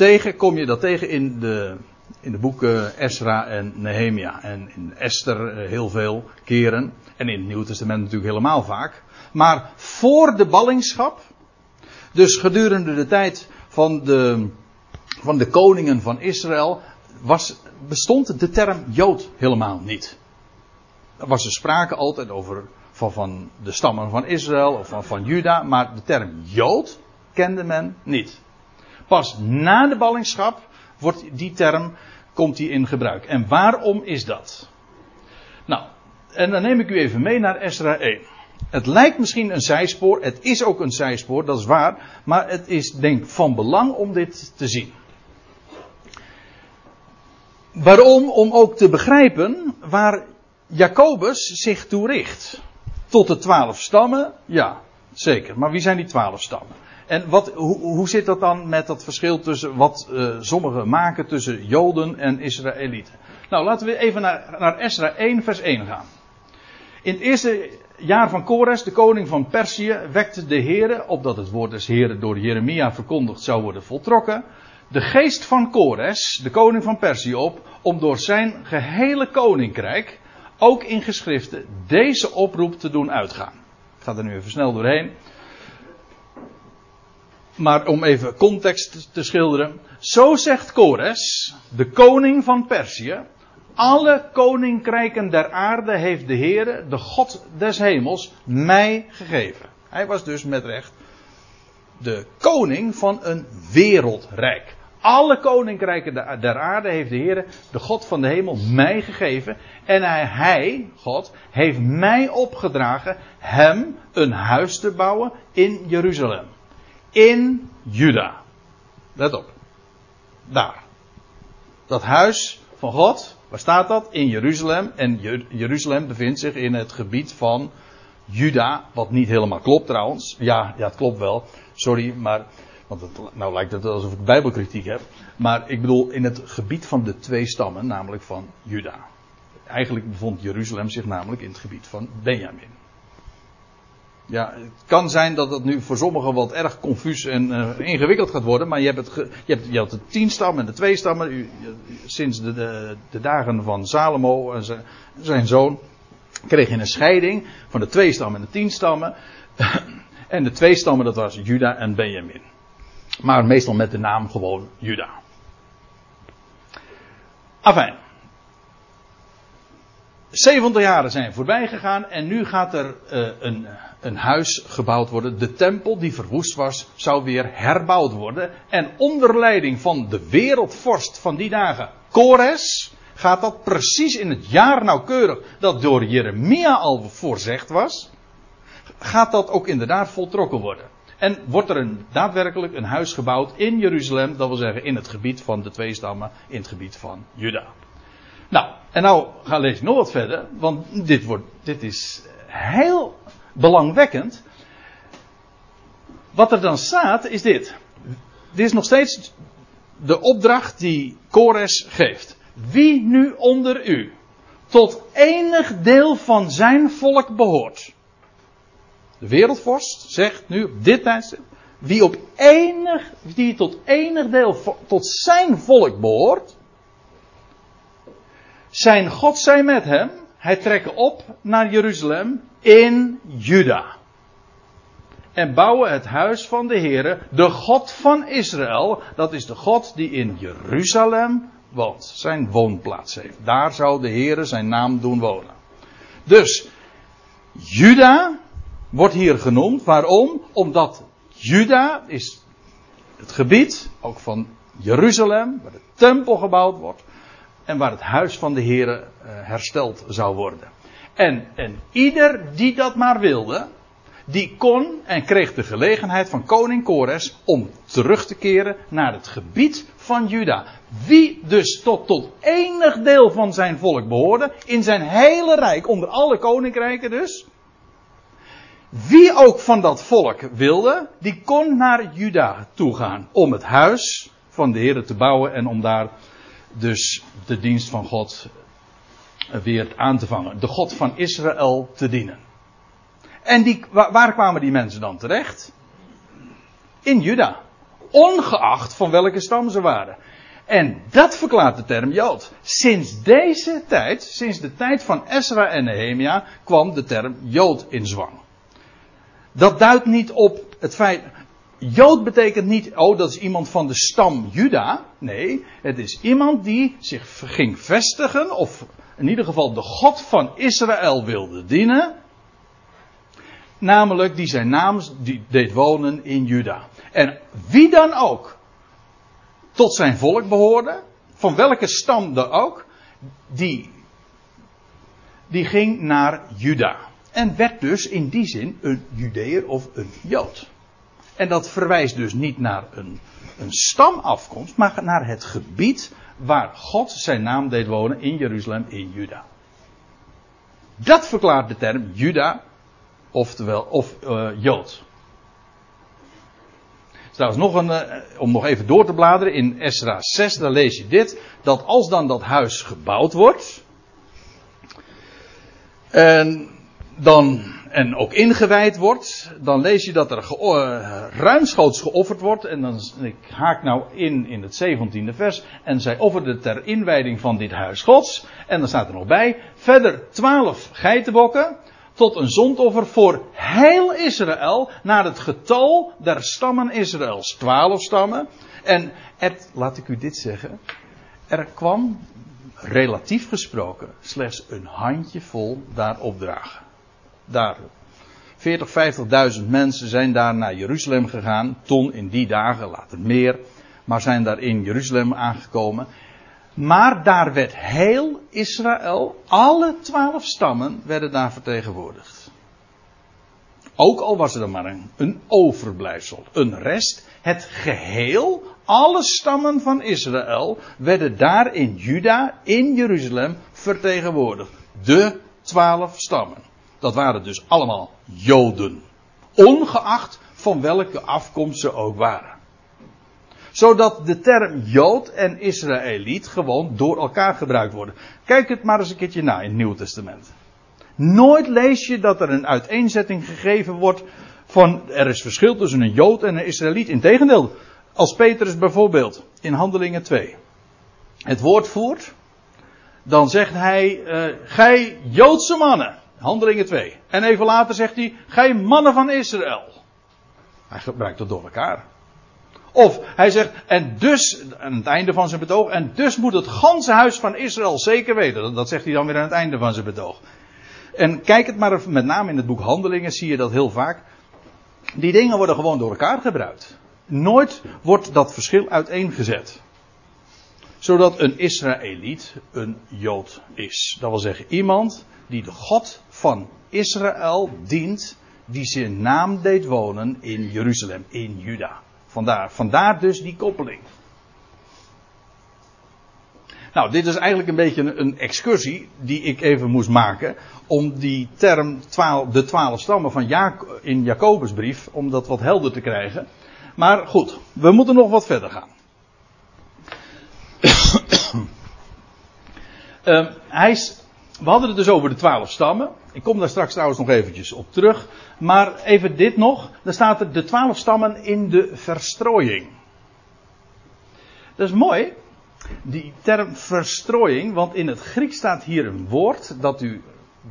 A: tegen, kom je dat tegen in de, in de boeken Esra en Nehemia. En in Esther eh, heel veel keren. En in het Nieuwe Testament natuurlijk helemaal vaak. Maar voor de ballingschap, dus gedurende de tijd van de, van de koningen van Israël, was, bestond de term Jood helemaal niet. Er was er sprake altijd over van, van de stammen van Israël of van, van Juda, maar de term Jood kende men niet. Pas na de ballingschap wordt die term, komt die in gebruik. En waarom is dat? Nou, en dan neem ik u even mee naar Esra 1. Het lijkt misschien een zijspoor, het is ook een zijspoor, dat is waar, maar het is denk van belang om dit te zien. Waarom? Om ook te begrijpen waar Jacobus zich toe richt. Tot de twaalf stammen, ja, zeker. Maar wie zijn die twaalf stammen? En wat, hoe, hoe zit dat dan met dat verschil tussen wat uh, sommigen maken tussen Joden en Israëlieten? Nou, laten we even naar, naar Esra 1, vers 1 gaan. In het eerste jaar van Kores, de koning van Perzië, wekte de Heere, opdat het woord des Heeren door Jeremia verkondigd zou worden voltrokken, de geest van Kores, de koning van Perzië, op, om door zijn gehele koninkrijk, ook in geschriften, deze oproep te doen uitgaan. Ik ga er nu even snel doorheen. Maar om even context te schilderen. Zo zegt Kores, de koning van Perzië. Alle koninkrijken der aarde heeft de Heere, de God des hemels, mij gegeven. Hij was dus met recht de koning van een wereldrijk. Alle koninkrijken der aarde heeft de Heer, de God van de hemel, mij gegeven. En hij, hij, God, heeft mij opgedragen hem een huis te bouwen in Jeruzalem in Juda. Let op. Daar. Dat huis van God, waar staat dat? In Jeruzalem. En Jeruzalem bevindt zich in het gebied van Juda. Wat niet helemaal klopt trouwens. Ja, ja het klopt wel. Sorry, maar. Want het, nou lijkt het alsof ik bijbelkritiek heb. Maar ik bedoel in het gebied van de twee stammen, namelijk van Juda. Eigenlijk bevond Jeruzalem zich namelijk in het gebied van Benjamin. Ja, het kan zijn dat het nu voor sommigen wat erg confuus en uh, ingewikkeld gaat worden. Maar je hebt, het je, hebt, je had de tien stammen en de twee stammen. U, sinds de, de, de, dagen van Salomo en zijn, zijn zoon. kreeg je een scheiding van de twee stammen en de tien stammen. en de twee stammen dat was Juda en Benjamin. Maar meestal met de naam gewoon Juda. Afijn. 70 jaren zijn voorbij gegaan en nu gaat er uh, een een huis gebouwd worden. De tempel die verwoest was, zou weer herbouwd worden. En onder leiding van de wereldvorst van die dagen, Kores, gaat dat precies in het jaar nauwkeurig dat door Jeremia al voorzegd was, gaat dat ook inderdaad voltrokken worden. En wordt er een, daadwerkelijk een huis gebouwd in Jeruzalem, dat wil zeggen in het gebied van de twee stammen, in het gebied van Juda. Nou, en nou ga lees nog wat verder, want dit, wordt, dit is heel belangwekkend. Wat er dan staat is dit. Dit is nog steeds de opdracht die Kores geeft. Wie nu onder u tot enig deel van zijn volk behoort. De wereldvorst zegt nu op dit tijdstip. Wie op enig, die tot enig deel tot zijn volk behoort. Zijn God zij met hem. Hij trekt op naar Jeruzalem in Juda. En bouwen het huis van de Heere, de God van Israël. Dat is de God die in Jeruzalem woont. Zijn woonplaats heeft. Daar zou de Heere zijn naam doen wonen. Dus, Juda wordt hier genoemd. Waarom? Omdat Juda is het gebied, ook van Jeruzalem, waar de tempel gebouwd wordt. En waar het huis van de Heere eh, hersteld zou worden. En, en ieder die dat maar wilde, die kon en kreeg de gelegenheid van koning Kores om terug te keren naar het gebied van Juda. Wie dus tot, tot enig deel van zijn volk behoorde, in zijn hele rijk, onder alle koninkrijken dus. Wie ook van dat volk wilde, die kon naar Juda toe gaan om het huis van de Heer te bouwen en om daar dus de dienst van God weer aan te vangen. De God van Israël te dienen. En die, waar kwamen die mensen dan terecht? In Juda. Ongeacht van welke stam ze waren. En dat verklaart de term Jood. Sinds deze tijd, sinds de tijd van Ezra en Nehemia, kwam de term Jood in zwang. Dat duidt niet op het feit. Jood betekent niet, oh, dat is iemand van de stam Juda. Nee, het is iemand die zich ging vestigen, of in ieder geval de God van Israël wilde dienen. Namelijk die zijn naam deed wonen in Juda. En wie dan ook tot zijn volk behoorde, van welke stam dan ook, die, die ging naar Juda. En werd dus in die zin een Judeër of een Jood. En dat verwijst dus niet naar een, een stamafkomst, maar naar het gebied waar God zijn naam deed wonen in Jeruzalem, in Juda. Dat verklaart de term Juda, oftewel, of uh, Jood. Trouwens, nog een, uh, om nog even door te bladeren, in Esra 6, daar lees je dit, dat als dan dat huis gebouwd wordt, en dan, en ook ingewijd wordt, dan lees je dat er ge, uh, ruimschoots geofferd wordt. En dan, ik haak nou in in het 17e vers. En zij offerden ter inwijding van dit huis gods. En dan staat er nog bij, verder twaalf geitenbokken. Tot een zondoffer voor heel Israël. Naar het getal der stammen Israëls. Twaalf stammen. En laat ik u dit zeggen. Er kwam, relatief gesproken, slechts een handjevol daar opdragen daar 40, 50.000 mensen zijn daar naar Jeruzalem gegaan. Ton in die dagen, later meer. Maar zijn daar in Jeruzalem aangekomen. Maar daar werd heel Israël, alle twaalf stammen, werden daar vertegenwoordigd. Ook al was er maar een, een overblijfsel, een rest. Het geheel, alle stammen van Israël, werden daar in Juda, in Jeruzalem, vertegenwoordigd. De twaalf stammen. Dat waren dus allemaal Joden. Ongeacht van welke afkomst ze ook waren. Zodat de term Jood en Israëliet gewoon door elkaar gebruikt worden. Kijk het maar eens een keertje na in het Nieuwe Testament. Nooit lees je dat er een uiteenzetting gegeven wordt van er is verschil tussen een Jood en een Israëliet. Integendeel, als Petrus bijvoorbeeld in Handelingen 2 het woord voert, dan zegt hij, uh, gij Joodse mannen. Handelingen 2. En even later zegt hij, gij mannen van Israël. Hij gebruikt het door elkaar. Of hij zegt, en dus, aan het einde van zijn betoog, en dus moet het ganse huis van Israël zeker weten. Dat zegt hij dan weer aan het einde van zijn betoog. En kijk het maar met name in het boek Handelingen zie je dat heel vaak. Die dingen worden gewoon door elkaar gebruikt. Nooit wordt dat verschil uiteengezet. Zodat een Israëliet een Jood is. Dat wil zeggen iemand die de God van Israël dient, die zijn naam deed wonen in Jeruzalem, in Juda. Vandaar, vandaar dus die koppeling. Nou, dit is eigenlijk een beetje een, excursie die ik even moest maken. Om die term de twaalf stammen van in Jacobusbrief, om dat wat helder te krijgen. Maar goed, we moeten nog wat verder gaan. uh, hij is we hadden het dus over de twaalf stammen. Ik kom daar straks trouwens nog eventjes op terug. Maar even dit nog. Dan staat de twaalf stammen in de verstrooiing. Dat is mooi. Die term verstrooiing. Want in het Grieks staat hier een woord dat u,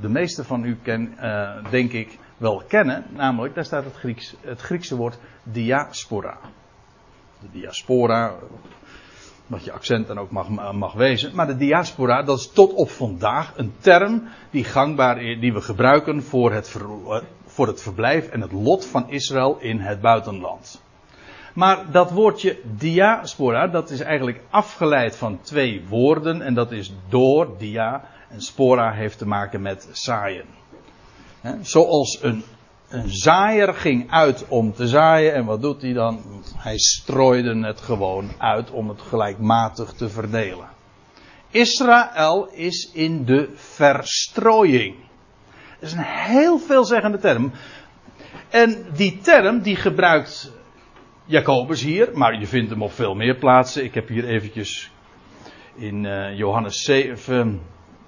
A: de meeste van u ken, uh, denk ik, wel kennen. Namelijk, daar staat het, Grieks, het Griekse woord diaspora. De diaspora, wat je accent dan ook mag, mag wezen. Maar de diaspora, dat is tot op vandaag een term die gangbaar is, die we gebruiken voor het, ver, voor het verblijf en het lot van Israël in het buitenland. Maar dat woordje diaspora, dat is eigenlijk afgeleid van twee woorden. En dat is door, dia, en spora heeft te maken met zaaien. zoals een een zaaier ging uit om te zaaien. En wat doet hij dan? Hij strooide het gewoon uit om het gelijkmatig te verdelen. Israël is in de verstrooiing. Dat is een heel veelzeggende term. En die term die gebruikt Jacobus hier, maar je vindt hem op veel meer plaatsen. Ik heb hier eventjes in uh, Johannes 7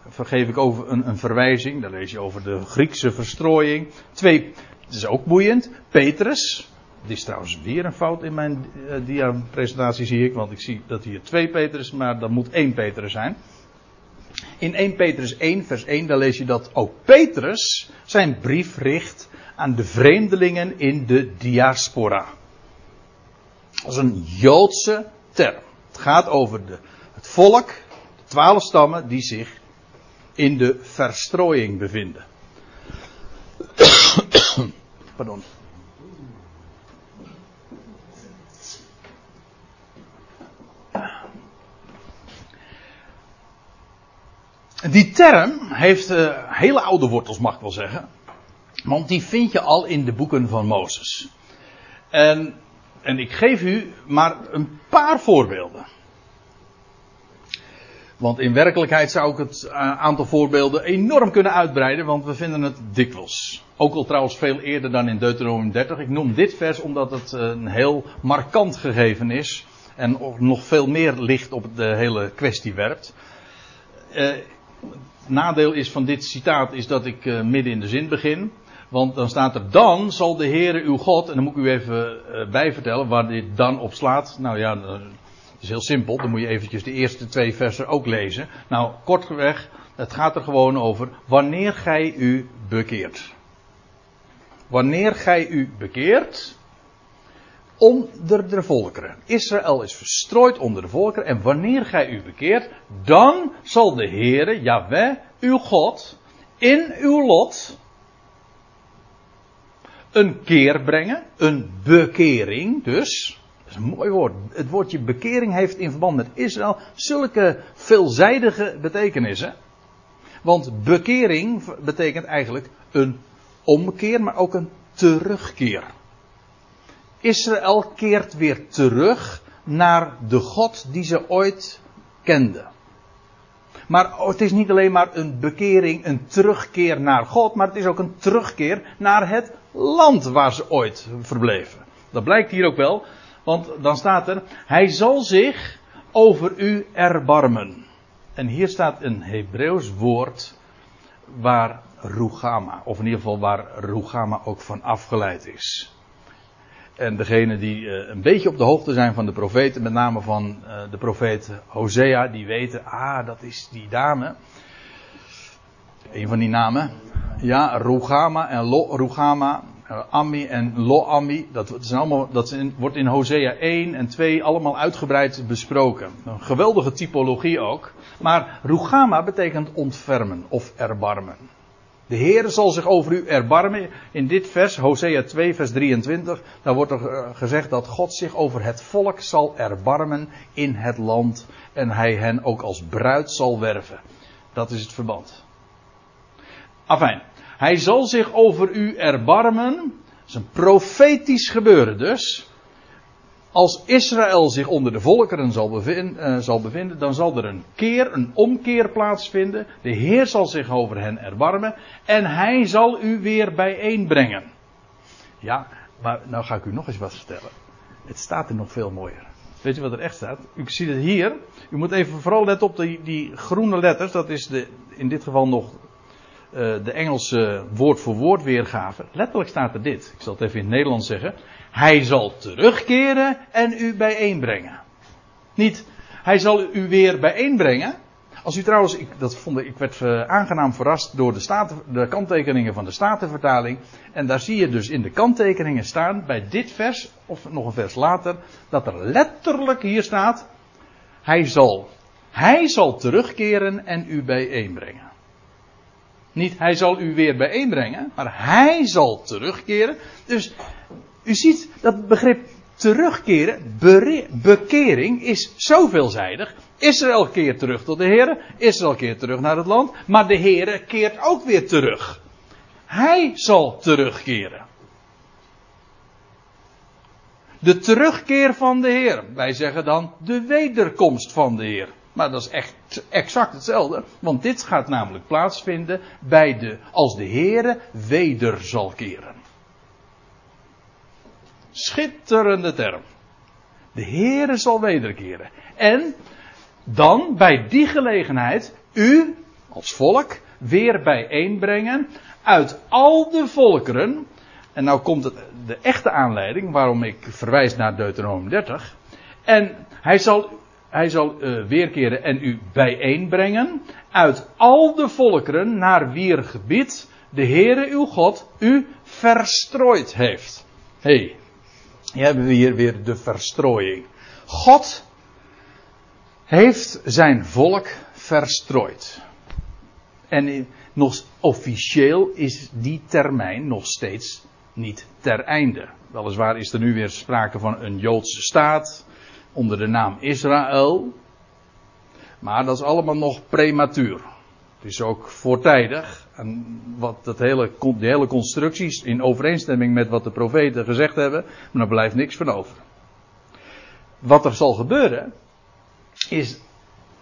A: vergeef ik over een, een, verwijzing. Daar lees je over de Griekse verstrooiing. Twee, het is ook boeiend. Petrus. Dit is trouwens weer een fout in mijn uh, dia-presentatie zie ik. Want ik zie dat hier twee Petrus, maar dat moet één Petrus zijn. In 1 Petrus 1 vers 1 daar lees je dat ook Petrus zijn brief richt aan de vreemdelingen in de diaspora. Dat is een Joodse term. Het gaat over de, het volk, de twaalf stammen die zich in de verstrooiing bevinden. Pardon. Die term heeft uh, hele oude wortels, mag ik wel zeggen. Want die vind je al in de boeken van Mozes. En, en ik geef u maar een paar voorbeelden. Want in werkelijkheid zou ik het uh, aantal voorbeelden enorm kunnen uitbreiden, want we vinden het dikwijls. Ook al trouwens veel eerder dan in Deuteronomium 30. Ik noem dit vers omdat het een heel markant gegeven is. En nog veel meer licht op de hele kwestie werpt. Uh, nadeel is van dit citaat is dat ik midden in de zin begin. Want dan staat er dan zal de Heere uw God, en dan moet ik u even bijvertellen waar dit dan op slaat. Nou ja, het is heel simpel, dan moet je eventjes de eerste twee versen ook lezen. Nou, kortweg, het gaat er gewoon over wanneer gij u bekeert. Wanneer gij u bekeert, onder de volkeren. Israël is verstrooid onder de volkeren. En wanneer gij u bekeert, dan zal de Heere, Yahweh, uw God, in uw lot een keer brengen. Een bekering dus. Is een mooi woord. Het woordje bekering heeft in verband met Israël zulke veelzijdige betekenissen. Want bekering betekent eigenlijk een omkeer, maar ook een terugkeer. Israël keert weer terug naar de God die ze ooit kenden. Maar het is niet alleen maar een bekering, een terugkeer naar God, maar het is ook een terugkeer naar het land waar ze ooit verbleven. Dat blijkt hier ook wel, want dan staat er, hij zal zich over u erbarmen. En hier staat een Hebreeuws woord waar Rugama, of in ieder geval waar Rugama ook van afgeleid is. En degene die uh, een beetje op de hoogte zijn van de profeten, met name van uh, de profeet Hosea, die weten, ah, dat is die dame. Een van die namen. Ja, Rugama en Lo uh, Ami en Lo Ami. Dat, zijn allemaal, dat wordt in Hosea 1 en 2 allemaal uitgebreid besproken. Een geweldige typologie ook. Maar Rugama betekent ontfermen of erbarmen. De Heer zal zich over u erbarmen. In dit vers, Hosea 2, vers 23, daar wordt er eh, gezegd dat God zich over het volk zal erbarmen in het land. En hij hen ook als bruid zal werven. Dat is het verband. Afijn, hij zal zich over u erbarmen. Dat is een profetisch gebeuren dus. Als Israël zich onder de volkeren zal bevinden, uh, zal bevinden, dan zal er een keer, een omkeer plaatsvinden. De Heer zal zich over hen erbarmen en hij zal u weer bijeenbrengen. Ja, maar nou ga ik u nog eens wat vertellen. Het staat er nog veel mooier. Weet je wat er echt staat? U ziet het hier. U moet even vooral letten op die, die groene letters. Dat is de, in dit geval nog de Engelse woord voor woord weergave. Letterlijk staat er dit. Ik zal het even in het Nederlands zeggen. Hij zal terugkeren en u bijeenbrengen. Niet, hij zal u weer bijeenbrengen. Als u trouwens, ik, dat vond ik, werd uh, aangenaam verrast door de, de kanttekeningen van de Statenvertaling. En daar zie je dus in de kanttekeningen staan, bij dit vers, of nog een vers later, dat er letterlijk hier staat, hij zal, hij zal terugkeren en u bijeenbrengen. Niet hij zal u weer bijeenbrengen, maar hij zal terugkeren. Dus u ziet dat begrip terugkeren, bekering is zoveelzijdig. Israël keert terug tot de Heer, Israël keert terug naar het land, maar de Heer keert ook weer terug. Hij zal terugkeren. De terugkeer van de Heer. Wij zeggen dan de wederkomst van de Heer. Maar dat is echt exact hetzelfde. Want dit gaat namelijk plaatsvinden bij de, als de Heere weder zal keren. Schitterende term. De Heere zal wederkeren. En dan bij die gelegenheid u als volk weer bijeenbrengen uit al de volkeren. En nou komt het, de echte aanleiding waarom ik verwijs naar Deuteronomium 30. En hij zal, hij zal uh, weerkeren en u bijeenbrengen uit al de volkeren naar wier gebied de Heere uw God u verstrooid heeft. Hé, hey, hier hebben we hier weer de verstrooiing. God heeft zijn volk verstrooid. En nog officieel is die termijn nog steeds niet ter einde. Weliswaar is er nu weer sprake van een Joodse staat onder de naam Israël. Maar dat is allemaal nog prematuur. Het is ook voortijdig. En wat dat hele, de hele constructies in overeenstemming met wat de profeten gezegd hebben. Maar er blijft niks van over. Wat er zal gebeuren. Is.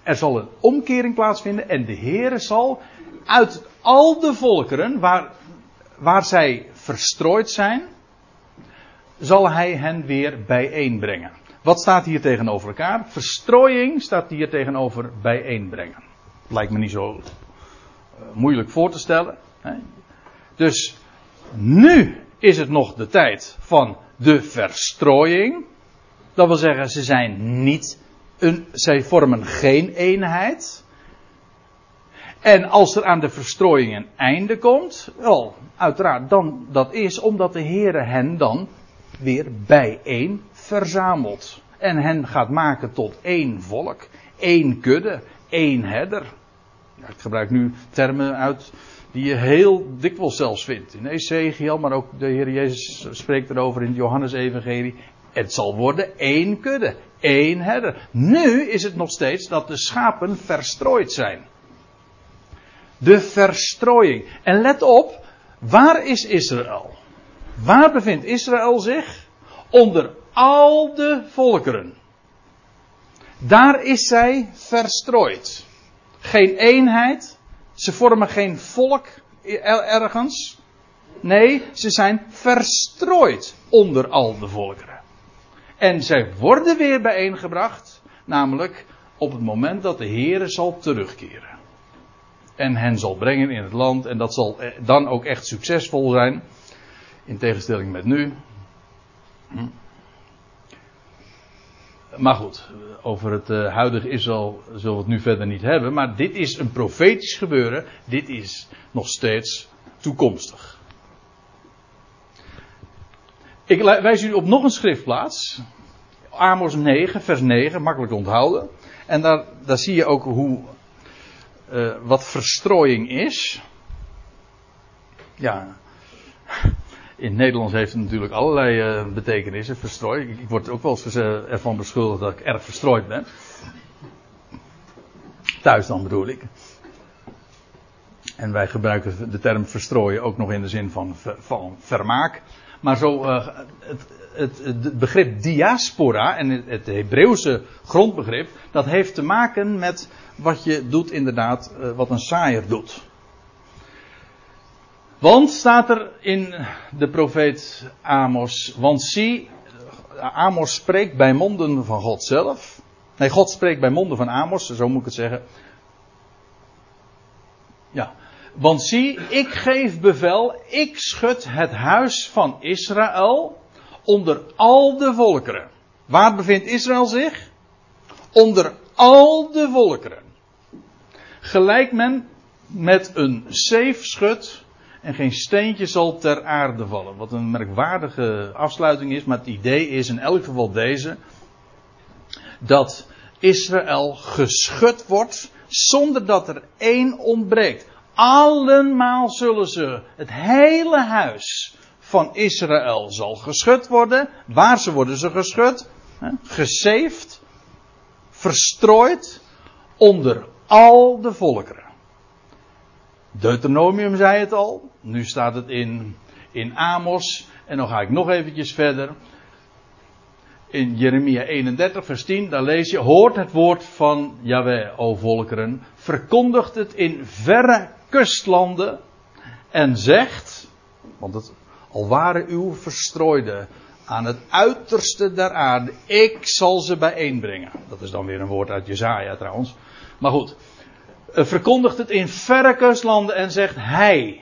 A: Er zal een omkering plaatsvinden. En de Heere zal uit al de volkeren waar, waar zij verstrooid zijn. Zal hij hen weer bijeenbrengen. Wat staat hier tegenover elkaar? Verstrooiing staat hier tegenover bijeenbrengen. Lijkt me niet zo moeilijk voor te stellen. Dus nu is het nog de tijd van de verstrooiing. Dat wil zeggen, ze zijn niet een, zij vormen geen eenheid. En als er aan de verstrooiing een einde komt, wel, uiteraard, dan, dat is omdat de Heere hen dan weer bijeen verzamelt. En hen gaat maken tot één volk, één kudde, één herder ik gebruik nu termen uit die je heel dikwijls zelfs vindt. In Ezekiel, maar ook de Heer Jezus spreekt erover in het Johannes-evangelie. Het zal worden één kudde, één herder. Nu is het nog steeds dat de schapen verstrooid zijn. De verstrooiing. En let op, waar is Israël? Waar bevindt Israël zich? Onder al de volkeren. Daar is zij verstrooid geen eenheid. Ze vormen geen volk ergens. Nee, ze zijn verstrooid onder al de volkeren. En zij worden weer bijeengebracht, namelijk op het moment dat de Heere zal terugkeren. En hen zal brengen in het land en dat zal dan ook echt succesvol zijn. In tegenstelling met nu. Hm. Maar goed, over het uh, huidige Israël zullen we het nu verder niet hebben. Maar dit is een profetisch gebeuren. Dit is nog steeds toekomstig. Ik wijs u op nog een schriftplaats. Amos 9, vers 9, makkelijk onthouden. En daar, daar zie je ook hoe, uh, wat verstrooiing is. Ja, in Nederlands heeft het natuurlijk allerlei uh, betekenissen. Verstrooid. Ik, word ook wel eens ervan beschuldigd dat ik erg verstrooid ben. Thuis dan bedoel ik. En wij gebruiken de term verstrooien ook nog in de zin van, van vermaak. Maar zo, uh, het, het, het, begrip diaspora en het, het Hebreeuwse grondbegrip, dat heeft te maken met wat je doet inderdaad, wat een saaier doet. Want staat er in de profeet Amos, want zie, Amos spreekt bij monden van God zelf. Nee, God spreekt bij monden van Amos, zo moet ik het zeggen. Ja, want zie, ik geef bevel, ik schud het huis van Israël onder al de volkeren. Waar bevindt Israël zich? Onder al de volkeren. Gelijk men met een zeefschut en geen steentje zal ter aarde vallen. Wat een merkwaardige afsluiting is, maar het idee is in elk geval deze: dat Israël geschud wordt zonder dat er één ontbreekt. Allemaal zullen ze, het hele huis van Israël zal geschud worden. Waar ze worden ze geschud? Gezeefd, verstrooid onder al de volkeren. Deuteronomium zei het al. Nu staat het in, in Amos. En dan ga ik nog eventjes verder. in Jeremia 31, vers 10, daar lees je: Hoort het woord van Yahweh, o volkeren, verkondigt het in verre kustlanden en zegt, want het, al waren uw verstrooide aan het uiterste der aarde, ik zal ze bijeenbrengen. Dat is dan weer een woord uit Jezaja trouwens. Maar goed, verkondigt het in verre kustlanden en zegt hij,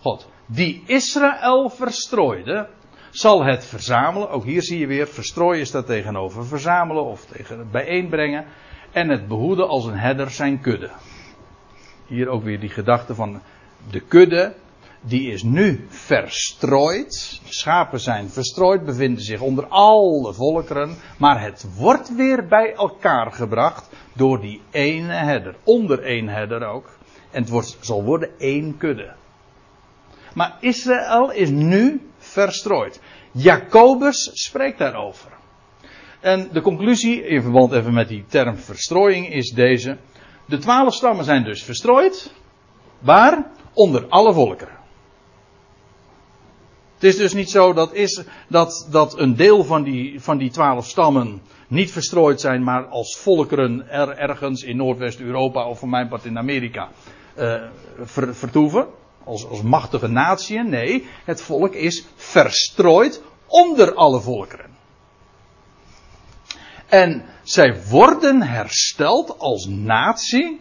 A: God, die Israël verstrooide, zal het verzamelen. Ook hier zie je weer, verstrooien staat tegenover verzamelen of tegen bijeenbrengen. En het behoeden als een herder zijn kudde. Hier ook weer die gedachte van de kudde, die is nu verstrooid. Schapen zijn verstrooid, bevinden zich onder alle volkeren. Maar het wordt weer bij elkaar gebracht door die ene herder. Onder één herder ook. En het wordt, zal worden één kudde. Maar Israël is nu verstrooid. Jacobus spreekt daarover. En de conclusie, in verband even met die term verstrooiing, is deze. De twaalf stammen zijn dus verstrooid. Waar? Onder alle volkeren. Het is dus niet zo dat, is, dat, dat een deel van die, van die twaalf stammen niet verstrooid zijn, maar als volkeren er ergens in Noordwest-Europa of voor mijn part in Amerika ver, vertoeven als, als machtige natie. Nee, het volk is verstrooid onder alle volkeren. En zij worden hersteld als natie.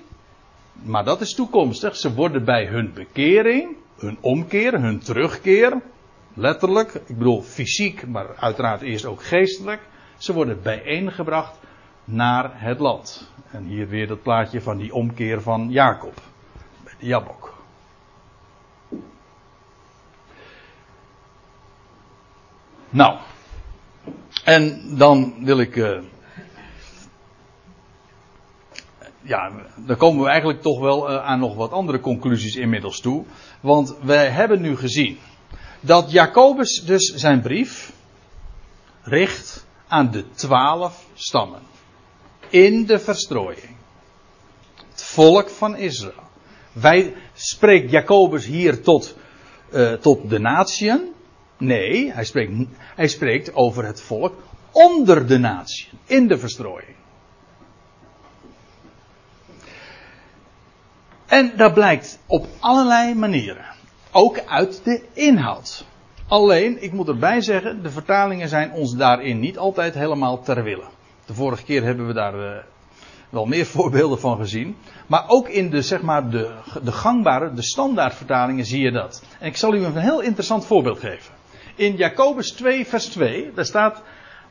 A: Maar dat is toekomstig. Ze worden bij hun bekering, hun omkeer, hun terugkeer. Letterlijk, ik bedoel fysiek, maar uiteraard eerst ook geestelijk. Ze worden bijeengebracht naar het land. En hier weer dat plaatje van die omkeer van Jacob. Bij de Jabok. Nou, en dan wil ik. Uh, ja, dan komen we eigenlijk toch wel uh, aan nog wat andere conclusies inmiddels toe. Want wij hebben nu gezien dat Jacobus dus zijn brief richt aan de twaalf stammen. In de verstrooiing. Het volk van Israël. Wij spreekt Jacobus hier tot, uh, tot de natieën. Nee, hij spreekt, hij spreekt over het volk onder de natie, in de verstrooiing. En dat blijkt op allerlei manieren. Ook uit de inhoud. Alleen, ik moet erbij zeggen, de vertalingen zijn ons daarin niet altijd helemaal ter wille. De vorige keer hebben we daar uh, wel meer voorbeelden van gezien. Maar ook in de, zeg maar, de, de gangbare, de standaardvertalingen zie je dat. En ik zal u een heel interessant voorbeeld geven in Jacobus 2, vers 2, daar staat,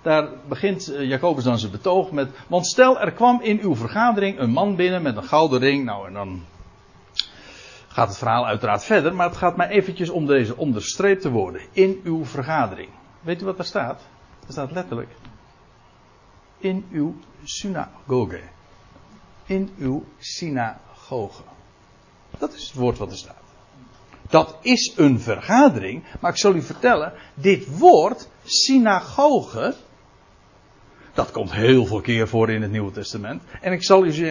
A: daar begint eh, Jacobus dan zijn betoog met, want stel er kwam in uw vergadering een man binnen met een gouden ring, nou en dan gaat het verhaal uiteraard verder, maar het gaat mij eventjes om deze onderstreepte woorden, in uw vergadering. Weet u wat daar staat? Er staat letterlijk, in uw synagoge. In uw synagoge. Dat is het woord wat er staat. Dat is een vergadering. Maar ik zal u vertellen, dit woord, synagoge, dat komt heel veel keer voor in het Nieuwe Testament. En ik zal u,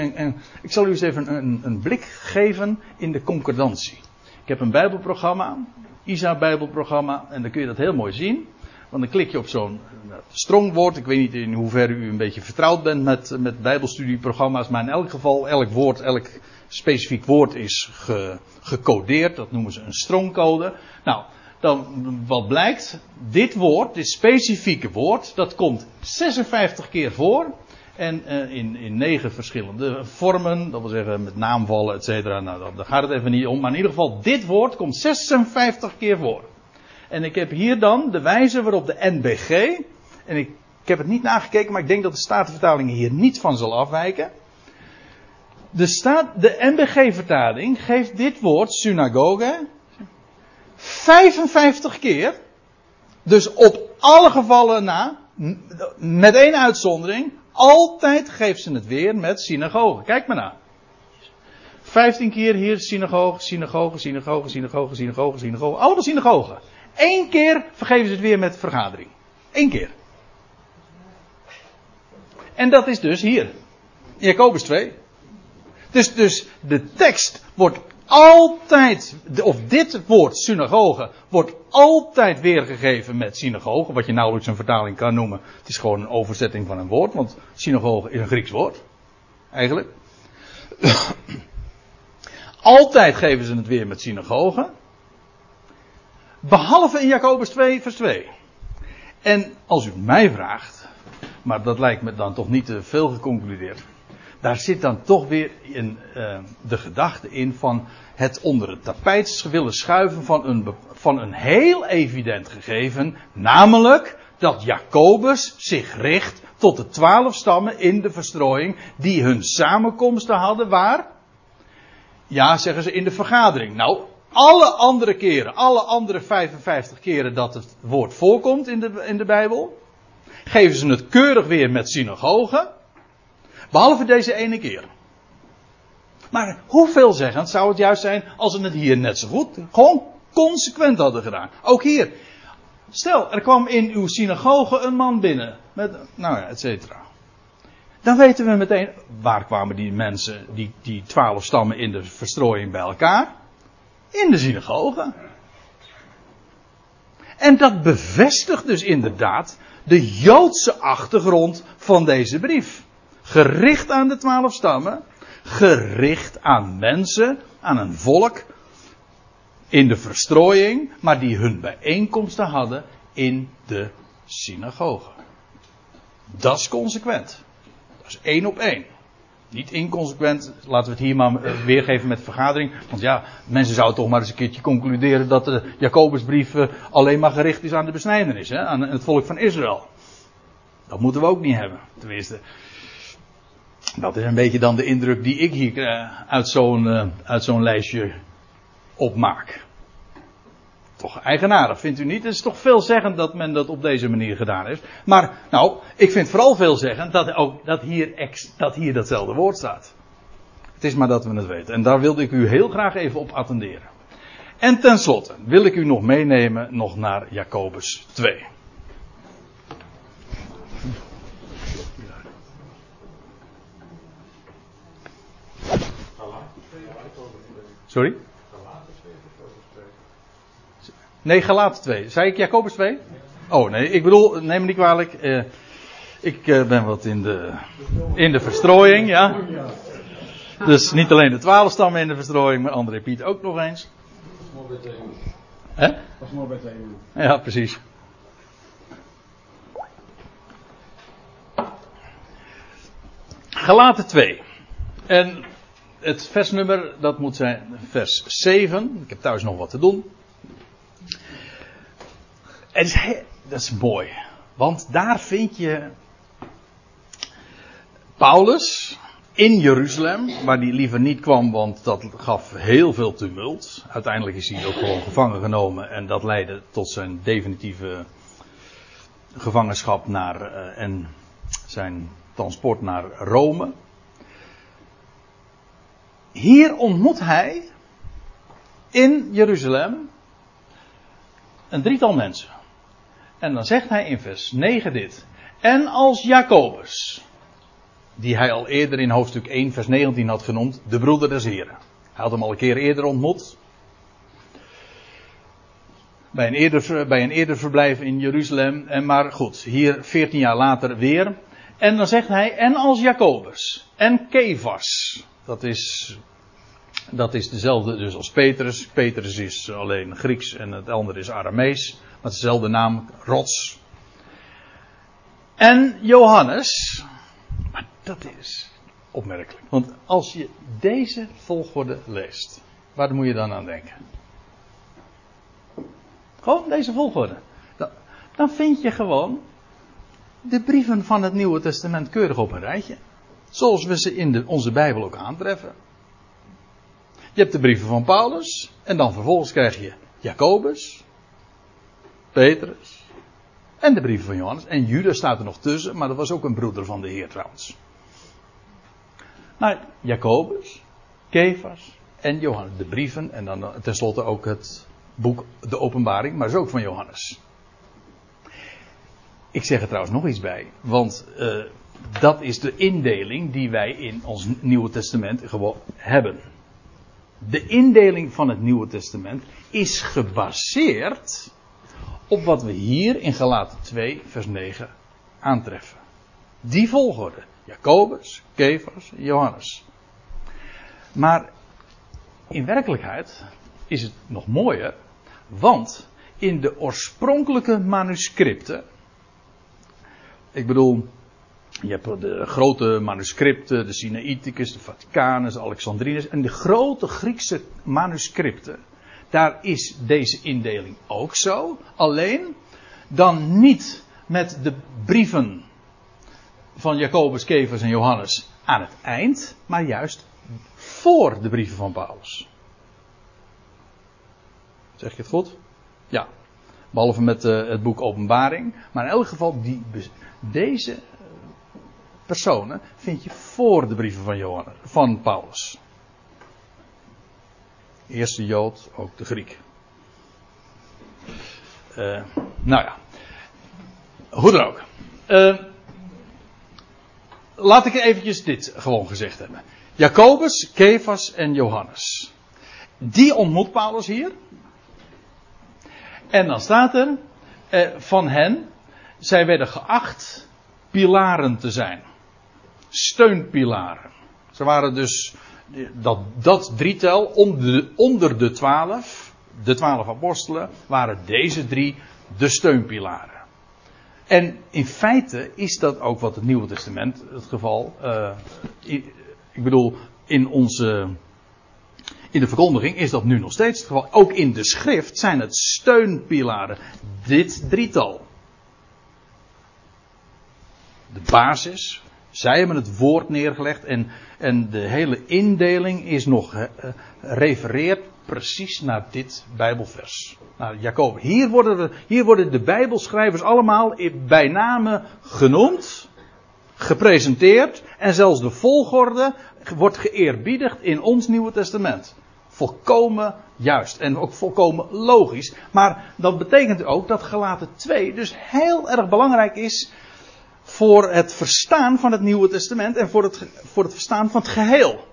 A: ik zal u eens even een, een, blik geven in de concordantie. Ik heb een Bijbelprogramma, ISA Bijbelprogramma, en dan kun je dat heel mooi zien. Want dan klik je op zo'n strongwoord. Ik weet niet in hoeverre u een beetje vertrouwd bent met, met Bijbelstudieprogramma's, maar in elk geval, elk woord, elk specifiek woord is ge, gecodeerd. Dat noemen ze een strongcode. Nou, dan wat blijkt, dit woord, dit specifieke woord, dat komt 56 keer voor. En uh, in, in negen verschillende vormen, dat wil zeggen met naamvallen, et cetera. Nou, daar gaat het even niet om. Maar in ieder geval, dit woord komt 56 keer voor. En ik heb hier dan de wijze waarop de NBG, en ik, ik heb het niet nagekeken, maar ik denk dat de Statenvertaling hier niet van zal afwijken. De, staat, de NBG-vertaling geeft dit woord, synagoge, 55 keer. Dus op alle gevallen na, met één uitzondering, altijd geeft ze het weer met synagoge. Kijk maar na. 15 keer hier synagoge, synagoge, synagoge, synagoge, synagoge, synagoge. Allemaal synagogen. Eén keer vergeven ze het weer met vergadering. Eén keer. En dat is dus hier. Jacobus 2. Dus, dus de tekst wordt altijd, of dit woord synagoge, wordt altijd weergegeven met synagoge, wat je nauwelijks een vertaling kan noemen. Het is gewoon een overzetting van een woord, want synagoge is een Grieks woord. Eigenlijk. altijd geven ze het weer met synagoge. Behalve in Jacobus 2, vers 2. En als u mij vraagt, maar dat lijkt me dan toch niet te veel geconcludeerd. Daar zit dan toch weer uh, de gedachte in van het onder het tapijt willen schuiven van een, van een heel evident gegeven. Namelijk dat Jacobus zich richt tot de twaalf stammen in de verstrooiing die hun samenkomsten hadden waar? Ja, zeggen ze in de vergadering. Nou, alle andere keren, alle andere 55 keren dat het woord voorkomt in de, in de Bijbel, geven ze het keurig weer met synagogen. Behalve deze ene keer. Maar hoeveel zeggend zou het juist zijn als ze het hier net zo goed, gewoon consequent hadden gedaan. Ook hier. Stel, er kwam in uw synagoge een man binnen. Met, nou ja, et cetera. Dan weten we meteen, waar kwamen die mensen, die, die twaalf stammen in de verstrooiing bij elkaar? In de synagoge. En dat bevestigt dus inderdaad de Joodse achtergrond van deze brief. Gericht aan de twaalf stammen. Gericht aan mensen, aan een volk. In de verstrooiing, maar die hun bijeenkomsten hadden in de synagoge. Dat is consequent. Dat is één op één. Niet inconsequent, laten we het hier maar weergeven met vergadering. Want ja, mensen zouden toch maar eens een keertje concluderen dat de Jacobusbrief eh, alleen maar gericht is aan de besnijdenis, hè? aan het volk van Israël. Dat moeten we ook niet hebben. Tenminste, dat is een beetje dan de indruk die ik hier uh, uit zo'n uh, uit zo'n lijstje opmaak. Toch eigenaardig, vindt u niet? Het is toch veelzeggend dat men dat op deze manier gedaan heeft. Maar, nou, ik vind vooral veelzeggend dat, ook, dat, hier dat hier datzelfde woord staat. Het is maar dat we het weten. En daar wilde ik u heel graag even op attenderen. En tenslotte wil ik u nog meenemen nog naar Jacobus 2. Sorry? Nee, Galaten 2. Zei ik Jacobus 2? Oh nee, ik bedoel, neem me niet kwalijk. Uh, ik uh, ben wat in de, in de verstrooiing, ja. Dus niet alleen de twaalf stammen in de verstrooiing, maar André Piet ook nog eens. Hè? Is mooi bij thema. Ja, precies. Galaten 2. En het versnummer, dat moet zijn vers 7. Ik heb thuis nog wat te doen. Is, dat is mooi. Want daar vind je Paulus in Jeruzalem, waar hij liever niet kwam, want dat gaf heel veel tumult. Uiteindelijk is hij ook gewoon gevangen genomen en dat leidde tot zijn definitieve gevangenschap naar, uh, en zijn transport naar Rome. Hier ontmoet hij in Jeruzalem een drietal mensen. En dan zegt hij in vers 9 dit. En als Jacobus, die hij al eerder in hoofdstuk 1, vers 19 had genoemd, de broeder des Heren. Hij had hem al een keer eerder ontmoet. Bij een eerder, bij een eerder verblijf in Jeruzalem. En maar goed, hier 14 jaar later weer. En dan zegt hij, en als Jacobus. En Kefas. Dat is, dat is dezelfde dus als Petrus. Petrus is alleen Grieks en het andere is Aramees. Met dezelfde naam, rots. En Johannes. Maar dat is opmerkelijk. Want als je deze volgorde leest, waar moet je dan aan denken? Gewoon deze volgorde. Dan vind je gewoon de brieven van het Nieuwe Testament keurig op een rijtje. Zoals we ze in de, onze Bijbel ook aantreffen. Je hebt de brieven van Paulus. En dan vervolgens krijg je Jacobus. Petrus. En de brieven van Johannes. En Judas staat er nog tussen, maar dat was ook een broeder van de Heer trouwens. Nou, Jacobus, Kefas en Johannes. De brieven en dan tenslotte ook het boek De Openbaring, maar is ook van Johannes. Ik zeg er trouwens nog iets bij, want uh, dat is de indeling die wij in ons Nieuwe Testament gewoon hebben. de indeling van het Nieuwe Testament is gebaseerd op wat we hier in Galaten 2, vers 9 aantreffen. Die volgorde. Jacobus, Kefas, Johannes. Maar in werkelijkheid is het nog mooier, want in de oorspronkelijke manuscripten, ik bedoel, je hebt de grote manuscripten, de Sinaiticus, de Vaticanus, de Alexandrinus en de grote Griekse manuscripten. Daar is deze indeling ook zo, alleen dan niet met de brieven van Jacobus, Kevers en Johannes aan het eind, maar juist voor de brieven van Paulus. Zeg je het goed? Ja. Behalve met uh, het boek Openbaring. Maar in elk geval, die, deze personen vind je voor de brieven van, Johannes, van Paulus. Eerste Jood, ook de Griek. Uh, nou ja. Hoe dan ook. Uh, laat ik eventjes dit gewoon gezegd hebben. Jacobus, Kefas en Johannes. Die ontmoet Paulus hier. En dan staat er eh, van hen, zij werden geacht pilaren te zijn. Steunpilaren. Ze waren dus dat, dat drietal onder de, onder de twaalf, de twaalf apostelen, waren deze drie de steunpilaren. En in feite is dat ook wat het Nieuwe Testament het geval. Uh, ik bedoel, in onze. In de verkondiging is dat nu nog steeds het geval. Ook in de schrift zijn het steunpilaren. Dit drietal. De basis. Zij hebben het woord neergelegd en, en de hele indeling is nog uh, refereert precies naar dit Bijbelvers. Naar Jacob. Hier worden, we, hier worden de Bijbelschrijvers allemaal bij name genoemd, gepresenteerd en zelfs de volgorde wordt geëerbiedigd in ons Nieuwe Testament. Volkomen juist en ook volkomen logisch. Maar dat betekent ook dat Gelaten 2 dus heel erg belangrijk is voor het verstaan van het Nieuwe Testament en voor het, voor het verstaan van het geheel.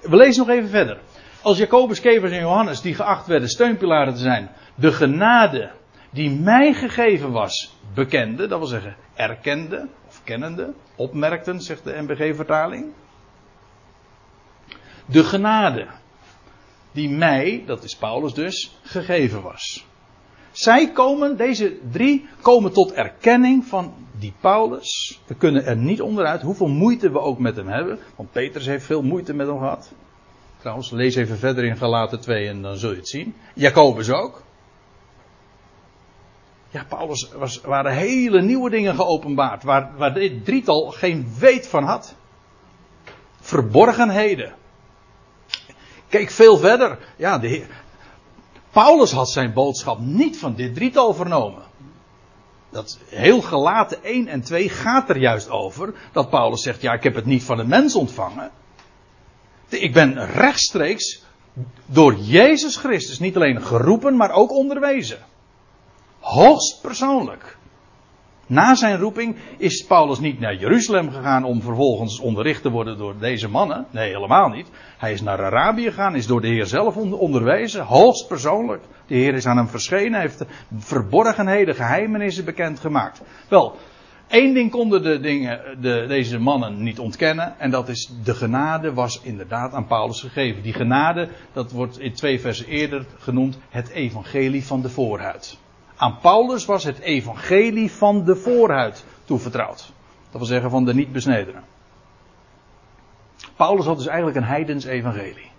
A: We lezen nog even verder. Als Jacobus, Kevers en Johannes, die geacht werden steunpilaren te zijn, de genade die mij gegeven was, bekende, dat wil zeggen erkende of kennende, opmerkten, zegt de NBG-vertaling. De genade die mij, dat is Paulus dus, gegeven was. Zij komen, deze drie, komen tot erkenning van die Paulus. We kunnen er niet onderuit, hoeveel moeite we ook met hem hebben. Want Petrus heeft veel moeite met hem gehad. Trouwens, lees even verder in Galaten 2 en dan zul je het zien. Jacobus ook. Ja, Paulus was, waren hele nieuwe dingen geopenbaard. Waar, waar dit drietal geen weet van had. Verborgenheden. Kijk veel verder. Ja, de Paulus had zijn boodschap niet van dit drietal vernomen. Dat heel gelaten 1 en 2 gaat er juist over. Dat Paulus zegt, ja ik heb het niet van een mens ontvangen. Ik ben rechtstreeks door Jezus Christus niet alleen geroepen, maar ook onderwezen. Hoogst persoonlijk. Na zijn roeping is Paulus niet naar Jeruzalem gegaan om vervolgens onderricht te worden door deze mannen. Nee, helemaal niet. Hij is naar Arabië gegaan, is door de Heer zelf onderwezen, hoogst persoonlijk. De Heer is aan hem verschenen, heeft verborgenheden, geheimenissen bekendgemaakt. Wel, één ding konden de dingen, de, deze mannen niet ontkennen, en dat is de genade was inderdaad aan Paulus gegeven. Die genade, dat wordt in twee versen eerder genoemd, het evangelie van de voorhuid. Aan Paulus was het evangelie van de voorhuid toevertrouwd. Dat wil zeggen van de niet besnedenen. Paulus had dus eigenlijk een heidens evangelie.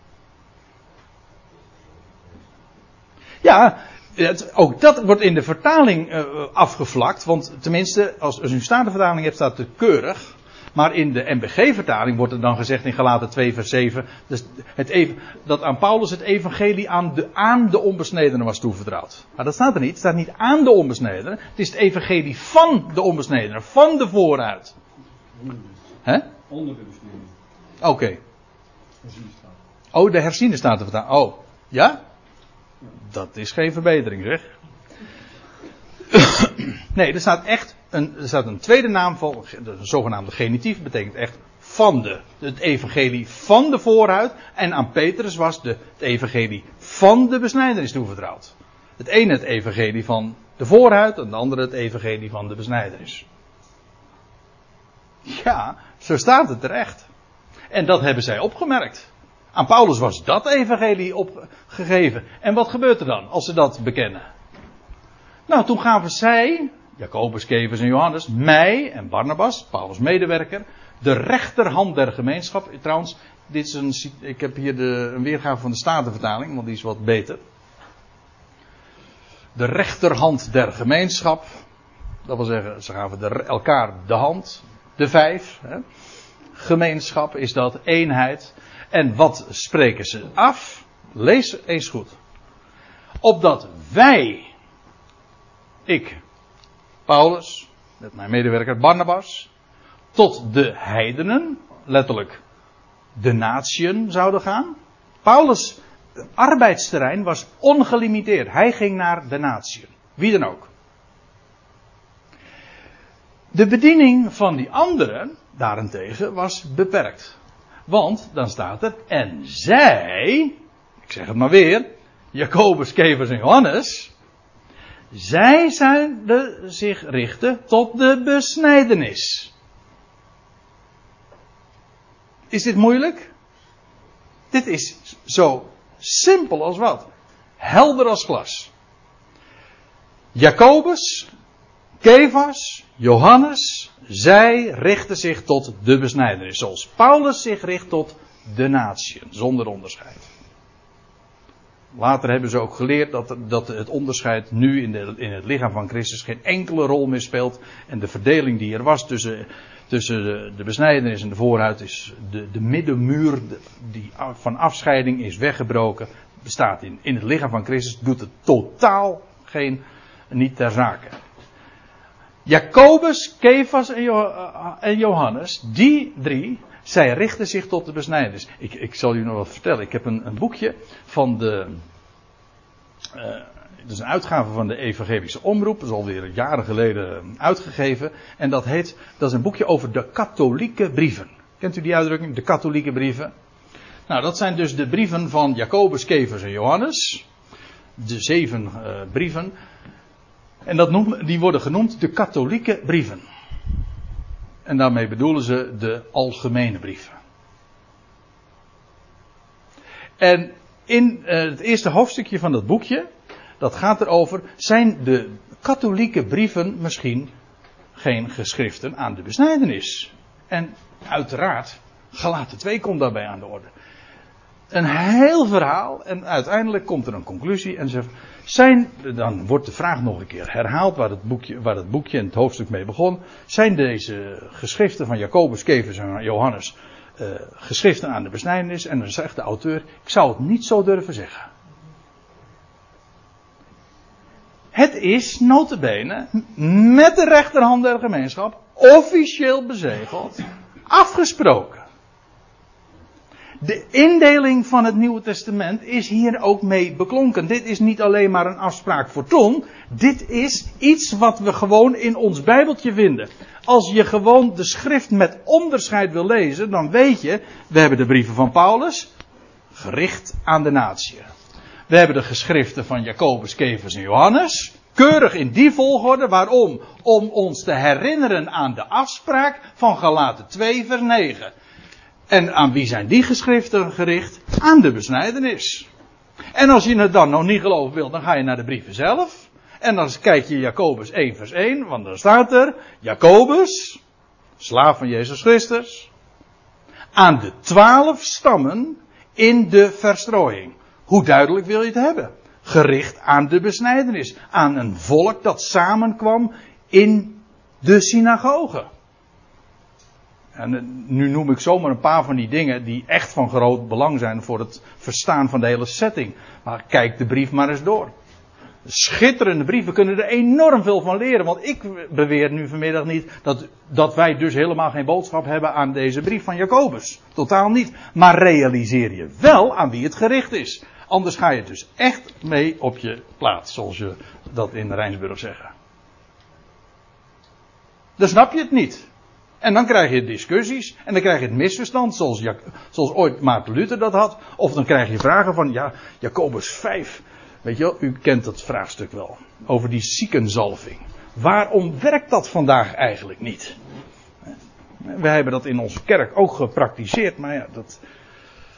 A: Ja, het, ook dat wordt in de vertaling uh, afgevlakt. Want tenminste, als, als u een statenvertaling hebt, staat het keurig. Maar in de MBG-vertaling wordt er dan gezegd in Galaten 2 vers 7. Dus het even, dat aan Paulus het evangelie aan de, aan de onbesnedenen was toevertrouwd. Maar dat staat er niet. Het staat niet aan de onbesnedenen. Het is het evangelie van de onbesnedenen. Van de vooruit.
B: Onder de besnedenen.
A: Oké. Okay. Oh, de herziende staat er vertaald. Oh, ja? Dat is geen verbetering, zeg. nee, er staat echt een, er staat een tweede naam voor, de zogenaamde genitief, betekent echt van de. Het evangelie van de voorhuid. En aan Petrus was de, het evangelie van de besnijdenis toevertrouwd. Het ene het evangelie van de voorhuid en het andere het evangelie van de besnijdenis. Ja, zo staat het terecht. En dat hebben zij opgemerkt. Aan Paulus was dat evangelie opgegeven. En wat gebeurt er dan als ze dat bekennen? Nou, toen gaven zij, Jacobus, Kevers en Johannes, mij en Barnabas, Paulus' medewerker, de rechterhand der gemeenschap. Trouwens, dit is een, ik heb hier de, een weergave van de Statenvertaling, want die is wat beter. De rechterhand der gemeenschap. Dat wil zeggen, ze gaven elkaar de hand. De vijf. Hè. Gemeenschap is dat, eenheid. En wat spreken ze af? Lees eens goed. Opdat wij, ik, Paulus, met mijn medewerker Barnabas, tot de heidenen, letterlijk de natieën zouden gaan. Paulus' arbeidsterrein was ongelimiteerd. Hij ging naar de natieën. Wie dan ook. De bediening van die anderen, daarentegen, was beperkt. Want dan staat er, en zij, ik zeg het maar weer, Jacobus, Kevers en Johannes, zij zouden zich richten tot de besnijdenis. Is dit moeilijk? Dit is zo simpel als wat. Helder als glas. Jacobus, Kevas, Johannes, zij richten zich tot de besnijdenis. Zoals Paulus zich richt tot de natieën, zonder onderscheid. Later hebben ze ook geleerd dat, dat het onderscheid nu in, de, in het lichaam van Christus geen enkele rol meer speelt. En de verdeling die er was tussen, tussen de, de besnijdenis en de voorhuid is de, de middenmuur die van afscheiding is weggebroken. Bestaat in, in het lichaam van Christus. Doet het totaal geen, niet ter zake. Jacobus, Kefas en Johannes, die drie, zij richten zich tot de besnijdenis. Ik, ik zal u nog wat vertellen. Ik heb een, een boekje van de. Uh, het is een uitgave van de Evangelische Omroep. Dat is alweer jaren geleden uitgegeven. En dat heet. Dat is een boekje over de katholieke brieven. Kent u die uitdrukking? De katholieke brieven. Nou, dat zijn dus de brieven van Jacobus, Kevers en Johannes. De zeven brieven. En dat noem, die worden genoemd de katholieke brieven. En daarmee bedoelen ze de algemene brieven. En in uh, het eerste hoofdstukje van dat boekje, dat gaat erover, zijn de katholieke brieven misschien geen geschriften aan de besnijdenis. En uiteraard, Galaten 2 komt daarbij aan de orde. Een heel verhaal en uiteindelijk komt er een conclusie en zegt, zijn, dan wordt de vraag nog een keer herhaald waar het boekje, waar het boekje en het hoofdstuk mee begon. Zijn deze geschriften van Jacobus, Kevers en Johannes uh, geschriften aan de besnijdenis? En dan zegt de auteur, ik zou het niet zo durven zeggen. Het is notabene met de rechterhand der gemeenschap officieel bezegeld, afgesproken. De indeling van het Nieuwe Testament is hier ook mee beklonken. Dit is niet alleen maar een afspraak voor ton. Dit is iets wat we gewoon in ons Bijbeltje vinden. Als je gewoon de schrift met onderscheid wil lezen, dan weet je, we hebben de brieven van Paulus, gericht aan de natie. We hebben de geschriften van Jacobus, Kevers en Johannes, keurig in die volgorde. Waarom? Om ons te herinneren aan de afspraak van Galaten 2 vers 9. En aan wie zijn die geschriften gericht? Aan de besnijdenis. En als je het dan nog niet geloven wilt, dan ga je naar de brieven zelf. En dan kijk je Jacobus 1 vers 1, want dan staat er, Jacobus, slaaf van Jezus Christus, aan de twaalf stammen in de verstrooiing. Hoe duidelijk wil je het hebben? Gericht aan de besnijdenis. Aan een volk dat samenkwam in de synagoge. En eh, nu noem ik zomaar een paar van die dingen die echt van groot belang zijn voor het verstaan van de hele setting. Maar kijk de brief maar eens door. Schitterende brieven, we kunnen er enorm veel van leren. Want ik beweer nu vanmiddag niet dat, dat wij dus helemaal geen boodschap hebben aan deze brief van Jacobus. Totaal niet. Maar realiseer je wel aan wie het gericht is. Anders ga je dus echt mee op je plaats, zoals je dat in Rijnsburg zeggen. Dan snap je het niet. En dan krijg je discussies. En dan krijg je het misverstand, zoals, zoals ooit Maarten Luther dat had. Of dan krijg je vragen van, ja, Jacobus 5. Weet je wel, u kent dat vraagstuk wel. Over die ziekenzalving. Waarom werkt dat vandaag eigenlijk niet? We hebben dat in onze kerk ook gepraktiseerd, maar ja, dat,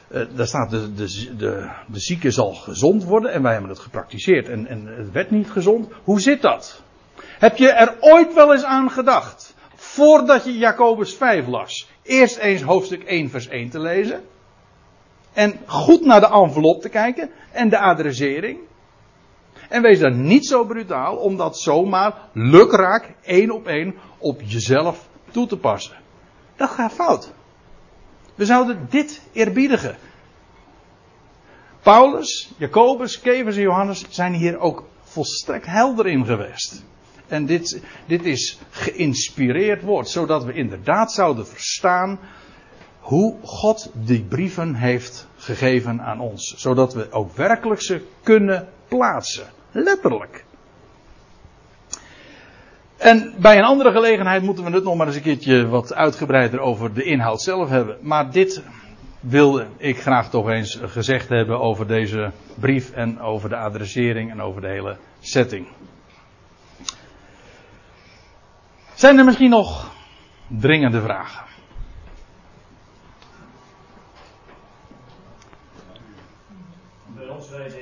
A: uh, daar staat de, de, de, de zieke zal gezond worden en wij hebben het gepraktiseerd en, en het werd niet gezond. Hoe zit dat? Heb je er ooit wel eens aan gedacht, voordat je Jacobus 5 las, eerst eens hoofdstuk 1 vers 1 te lezen? En goed naar de envelop te kijken en de adressering? En wees dan niet zo brutaal om dat zomaar lukraak één op één op jezelf toe te passen. Dat gaat fout. We zouden dit eerbiedigen. Paulus, Jacobus, Kevers en Johannes zijn hier ook volstrekt helder in geweest. En dit, dit is geïnspireerd woord, zodat we inderdaad zouden verstaan hoe God die brieven heeft gegeven aan ons. Zodat we ook werkelijk ze kunnen plaatsen. Letterlijk. En bij een andere gelegenheid moeten we het nog maar eens een keertje wat uitgebreider over de inhoud zelf hebben. Maar dit wilde ik graag toch eens gezegd hebben over deze brief en over de adressering en over de hele setting. Zijn er misschien nog dringende vragen?
B: Bij ons weet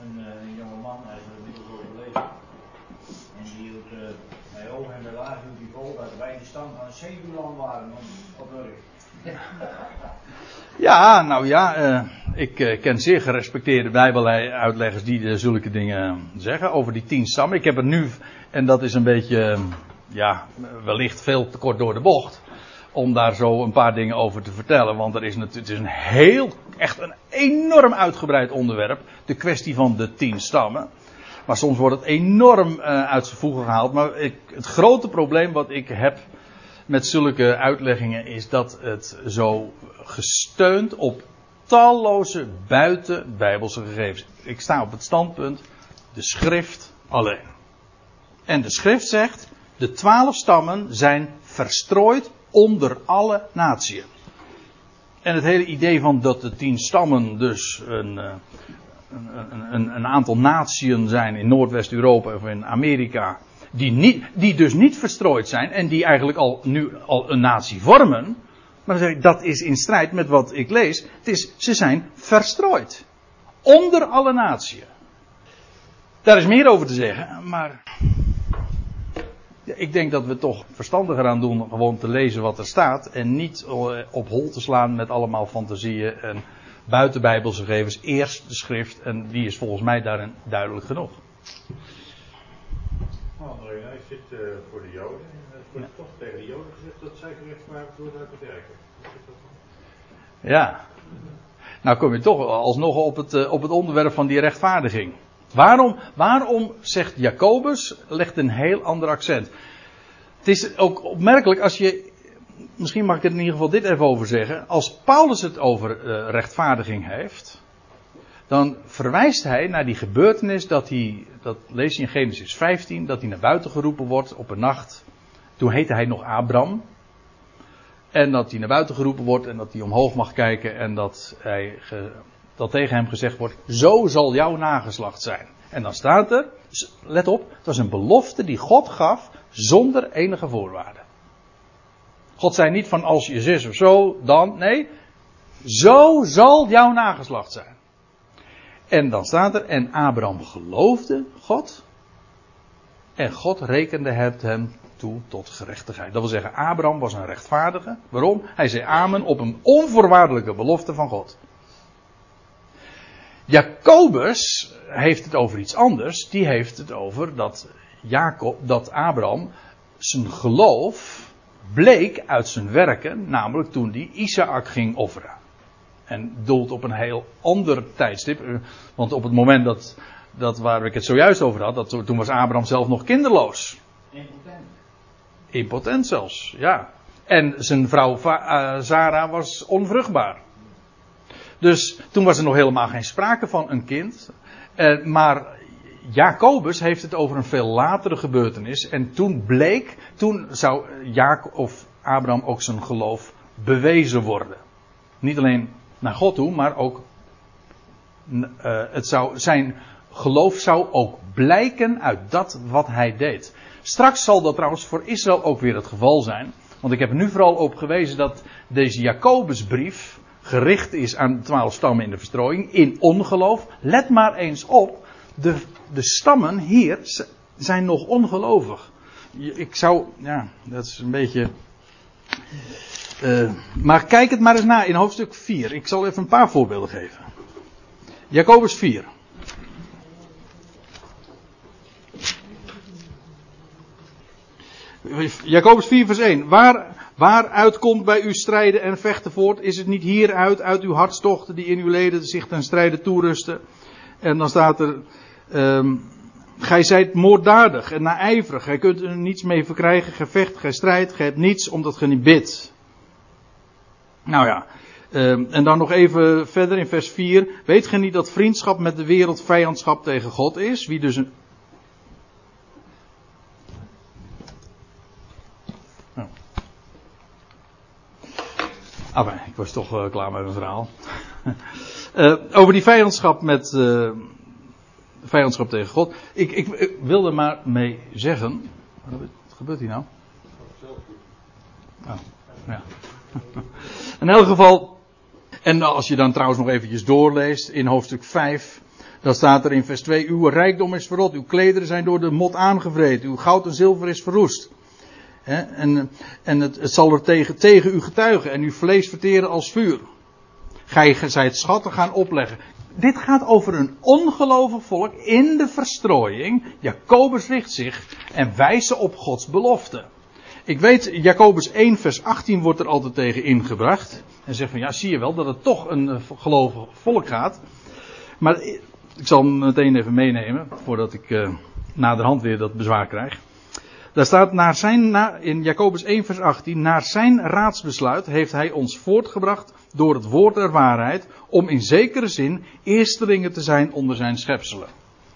B: een, een jonge man, hij is er inmiddels overleden. En die hield uh, bij hoog en bij laag hield die vol dat wij de stam van Zeeland waren op Urk.
A: Ja, nou ja, uh, ik uh, ken zeer gerespecteerde bijbeluitleggers die zulke dingen zeggen over die tien stammen. Ik heb er nu, en dat is een beetje, ja, wellicht veel te kort door de bocht, om daar zo een paar dingen over te vertellen. Want er is natuurlijk, het is een heel, echt een enorm uitgebreid onderwerp, de kwestie van de tien stammen. Maar soms wordt het enorm uit zijn voegen gehaald. Maar ik, het grote probleem wat ik heb met zulke uitleggingen is dat het zo gesteund op talloze buitenbijbelse gegevens. Ik sta op het standpunt, de schrift alleen. En de schrift zegt, de twaalf stammen zijn verstrooid onder alle natieën. En het hele idee van dat de tien stammen dus een, een, een, een aantal natieën zijn in Noordwest-Europa of in Amerika, die, niet, die dus niet verstrooid zijn en die eigenlijk al nu al een natie vormen. Maar dan zeg ik, dat is in strijd met wat ik lees. Het is, ze zijn verstrooid. Onder alle natieën. Daar is meer over te zeggen, maar. Ik denk dat we toch verstandiger aan doen gewoon te lezen wat er staat. En niet op hol te slaan met allemaal fantasieën en buitenbijbelse gegevens. Eerst de schrift en die is volgens mij daarin duidelijk genoeg.
C: André, hij zit uh, voor de Joden. En het wordt toch tegen de Joden gezegd dat zij gerechtvaardigd worden uit het werken.
A: Ja. Nou kom je toch alsnog op het, uh, op het onderwerp van die rechtvaardiging. Waarom, waarom zegt Jacobus, legt een heel ander accent. Het is ook opmerkelijk als je, misschien mag ik er in ieder geval dit even over zeggen. Als Paulus het over uh, rechtvaardiging heeft, dan verwijst hij naar die gebeurtenis dat hij, dat lees je in Genesis 15, dat hij naar buiten geroepen wordt op een nacht. Toen heette hij nog Abram. En dat hij naar buiten geroepen wordt en dat hij omhoog mag kijken en dat, hij, dat tegen hem gezegd wordt, zo zal jouw nageslacht zijn. En dan staat er, let op, het was een belofte die God gaf zonder enige voorwaarden. God zei niet van als je zus of zo, dan, nee, zo zal jouw nageslacht zijn. En dan staat er, en Abraham geloofde God. En God rekende het hem toe tot gerechtigheid. Dat wil zeggen, Abraham was een rechtvaardige. Waarom? Hij zei amen op een onvoorwaardelijke belofte van God. Jacobus heeft het over iets anders. Die heeft het over dat, Jacob, dat Abraham zijn geloof bleek uit zijn werken, namelijk toen hij Isaac ging offeren. En doelt op een heel ander tijdstip. Want op het moment dat, dat waar ik het zojuist over had, dat, toen was Abraham zelf nog kinderloos.
B: Impotent.
A: Impotent zelfs, ja. En zijn vrouw uh, Sarah was onvruchtbaar. Dus toen was er nog helemaal geen sprake van een kind. Uh, maar Jacobus heeft het over een veel latere gebeurtenis. En toen bleek, toen zou Jacob, of Abraham ook zijn geloof bewezen worden. Niet alleen naar God toe, maar ook uh, het zou, zijn geloof zou ook blijken uit dat wat hij deed. Straks zal dat trouwens voor Israël ook weer het geval zijn. Want ik heb er nu vooral op gewezen dat deze Jacobusbrief gericht is aan de twaalf stammen in de verstrooiing, in ongeloof. Let maar eens op, de, de stammen hier zijn nog ongelovig. Ik zou, ja, dat is een beetje. Uh, maar kijk het maar eens na in hoofdstuk 4. Ik zal even een paar voorbeelden geven. Jacobus 4. Jacobus 4 vers 1. Waar, waaruit komt bij u strijden en vechten voort? Is het niet hieruit, uit uw hartstochten die in uw leden zich ten strijde toerusten? En dan staat er, um, gij zijt moorddadig en naijverig. Gij kunt er niets mee verkrijgen. Gij vecht, gij strijdt, gij hebt niets omdat gij niet bidt. Nou ja, um, en dan nog even verder in vers 4. Weet gij niet dat vriendschap met de wereld vijandschap tegen God is? Wie dus een Ah, maar ik was toch uh, klaar met mijn verhaal. uh, over die vijandschap met. Uh, vijandschap tegen God. Ik, ik, ik, wilde maar mee zeggen. Wat gebeurt hier nou? Oh, ja. In elk geval. En als je dan trouwens nog eventjes doorleest in hoofdstuk 5. Dan staat er in vers 2: Uw rijkdom is verrot, uw klederen zijn door de mot aangevreten, uw goud en zilver is verroest en en het, zal er tegen, tegen u getuigen en uw vlees verteren als vuur. Gij zijt schatten gaan opleggen. Dit gaat over een ongelovig volk in de verstrooiing. Jacobus richt zich en wijst op Gods belofte. Ik weet, Jacobus 1 vers 18 wordt er altijd tegen ingebracht. En zegt van ja, zie je wel dat het toch een uh, gelovig volk gaat. Maar ik zal hem meteen even meenemen voordat ik uh, naderhand weer dat bezwaar krijg. Daar staat naar zijn, in Jacobus 1 vers 18, naar zijn raadsbesluit heeft hij ons voortgebracht door het woord der waarheid, om in zekere zin eerstelingen te zijn onder zijn schepselen.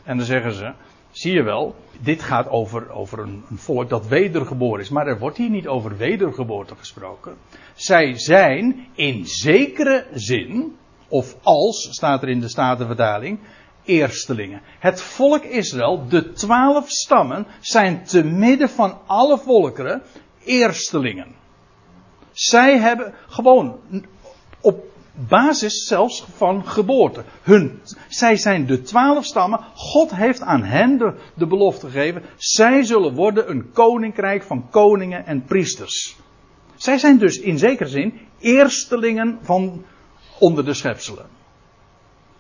A: En dan zeggen ze, zie je wel, dit gaat over, over een, een volk dat wedergeboren is, maar er wordt hier niet over wedergeboorte gesproken. Zij zijn in zekere zin, of als, staat er in de Statenvertaling, eerstelingen. Het volk Israël, de twaalf stammen, zijn te midden van alle volkeren eerstelingen. Zij hebben gewoon op basis zelfs van geboorte. Hun, zij zijn de twaalf stammen. God heeft aan hen de, de belofte gegeven. Zij zullen worden een koninkrijk van koningen en priesters. Zij zijn dus in zekere zin eerstelingen van onder de schepselen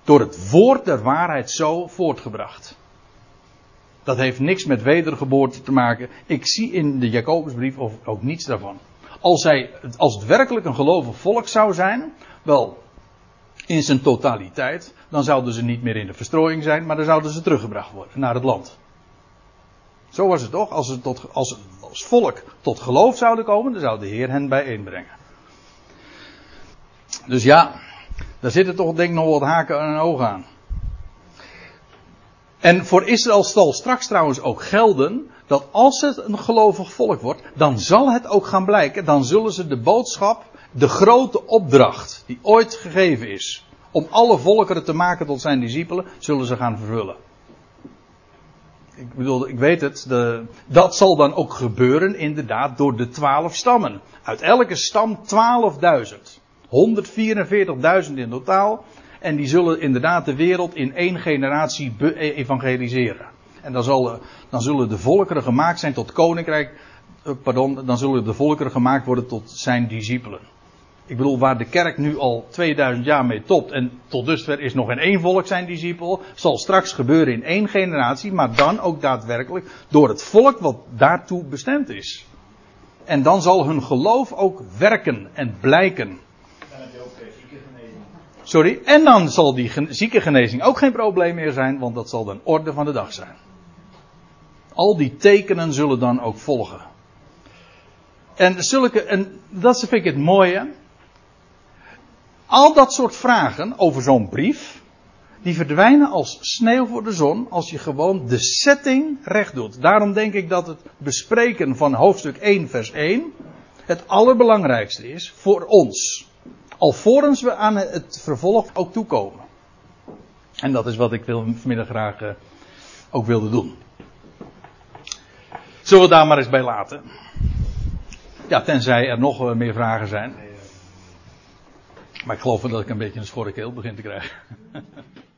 A: door het woord der waarheid zo voortgebracht. Dat heeft niks met wedergeboorte te maken. Ik zie in de Jacobusbrief ook niets daarvan. Als, zij, als het werkelijk een gelovig volk zou zijn, wel in zijn totaliteit, dan zouden ze niet meer in de verstrooiing zijn, maar dan zouden ze teruggebracht worden naar het land. Zo was het toch? Als, ze tot, als, als volk tot geloof zouden komen, dan zou de Heer hen bijeenbrengen. Dus ja, daar zitten toch denk ik nog wat haken en ogen aan. En voor Israël zal straks trouwens ook gelden dat als het een gelovig volk wordt, dan zal het ook gaan blijken, dan zullen ze de boodschap, de grote opdracht die ooit gegeven is, om alle volkeren te maken tot zijn discipelen, zullen ze gaan vervullen. Ik bedoel, ik weet het, de, dat zal dan ook gebeuren inderdaad door de twaalf stammen. Uit elke stam 12.000. 144.000 in totaal. En die zullen inderdaad de wereld in één generatie evangeliseren. En dan, zal, dan zullen de volkeren gemaakt zijn tot koninkrijk. Eh, pardon, dan zullen de volkeren gemaakt worden tot zijn discipelen. Ik bedoel, waar de kerk nu al 2000 jaar mee topt en tot dusver is nog in één volk zijn discipel, zal straks gebeuren in één generatie, maar dan ook daadwerkelijk door het volk wat daartoe bestemd is. En dan zal hun geloof ook werken en blijken. Sorry. En dan zal die ziekengenezing ook geen probleem meer zijn, want dat zal dan orde van de dag zijn. Al die tekenen zullen dan ook volgen. En, zulke, en dat vind ik het mooie. Al dat soort vragen over zo'n brief, die verdwijnen als sneeuw voor de zon als je gewoon de setting recht doet. Daarom denk ik dat het bespreken van hoofdstuk 1 vers 1 het allerbelangrijkste is voor ons. Alvorens we aan het vervolg ook toekomen. En dat is wat ik vanmiddag graag uh, ook wilde doen. Zullen we daar maar eens bij laten? Ja, tenzij er nog meer vragen zijn. Maar ik geloof dat ik een beetje een schorre keel begin te krijgen.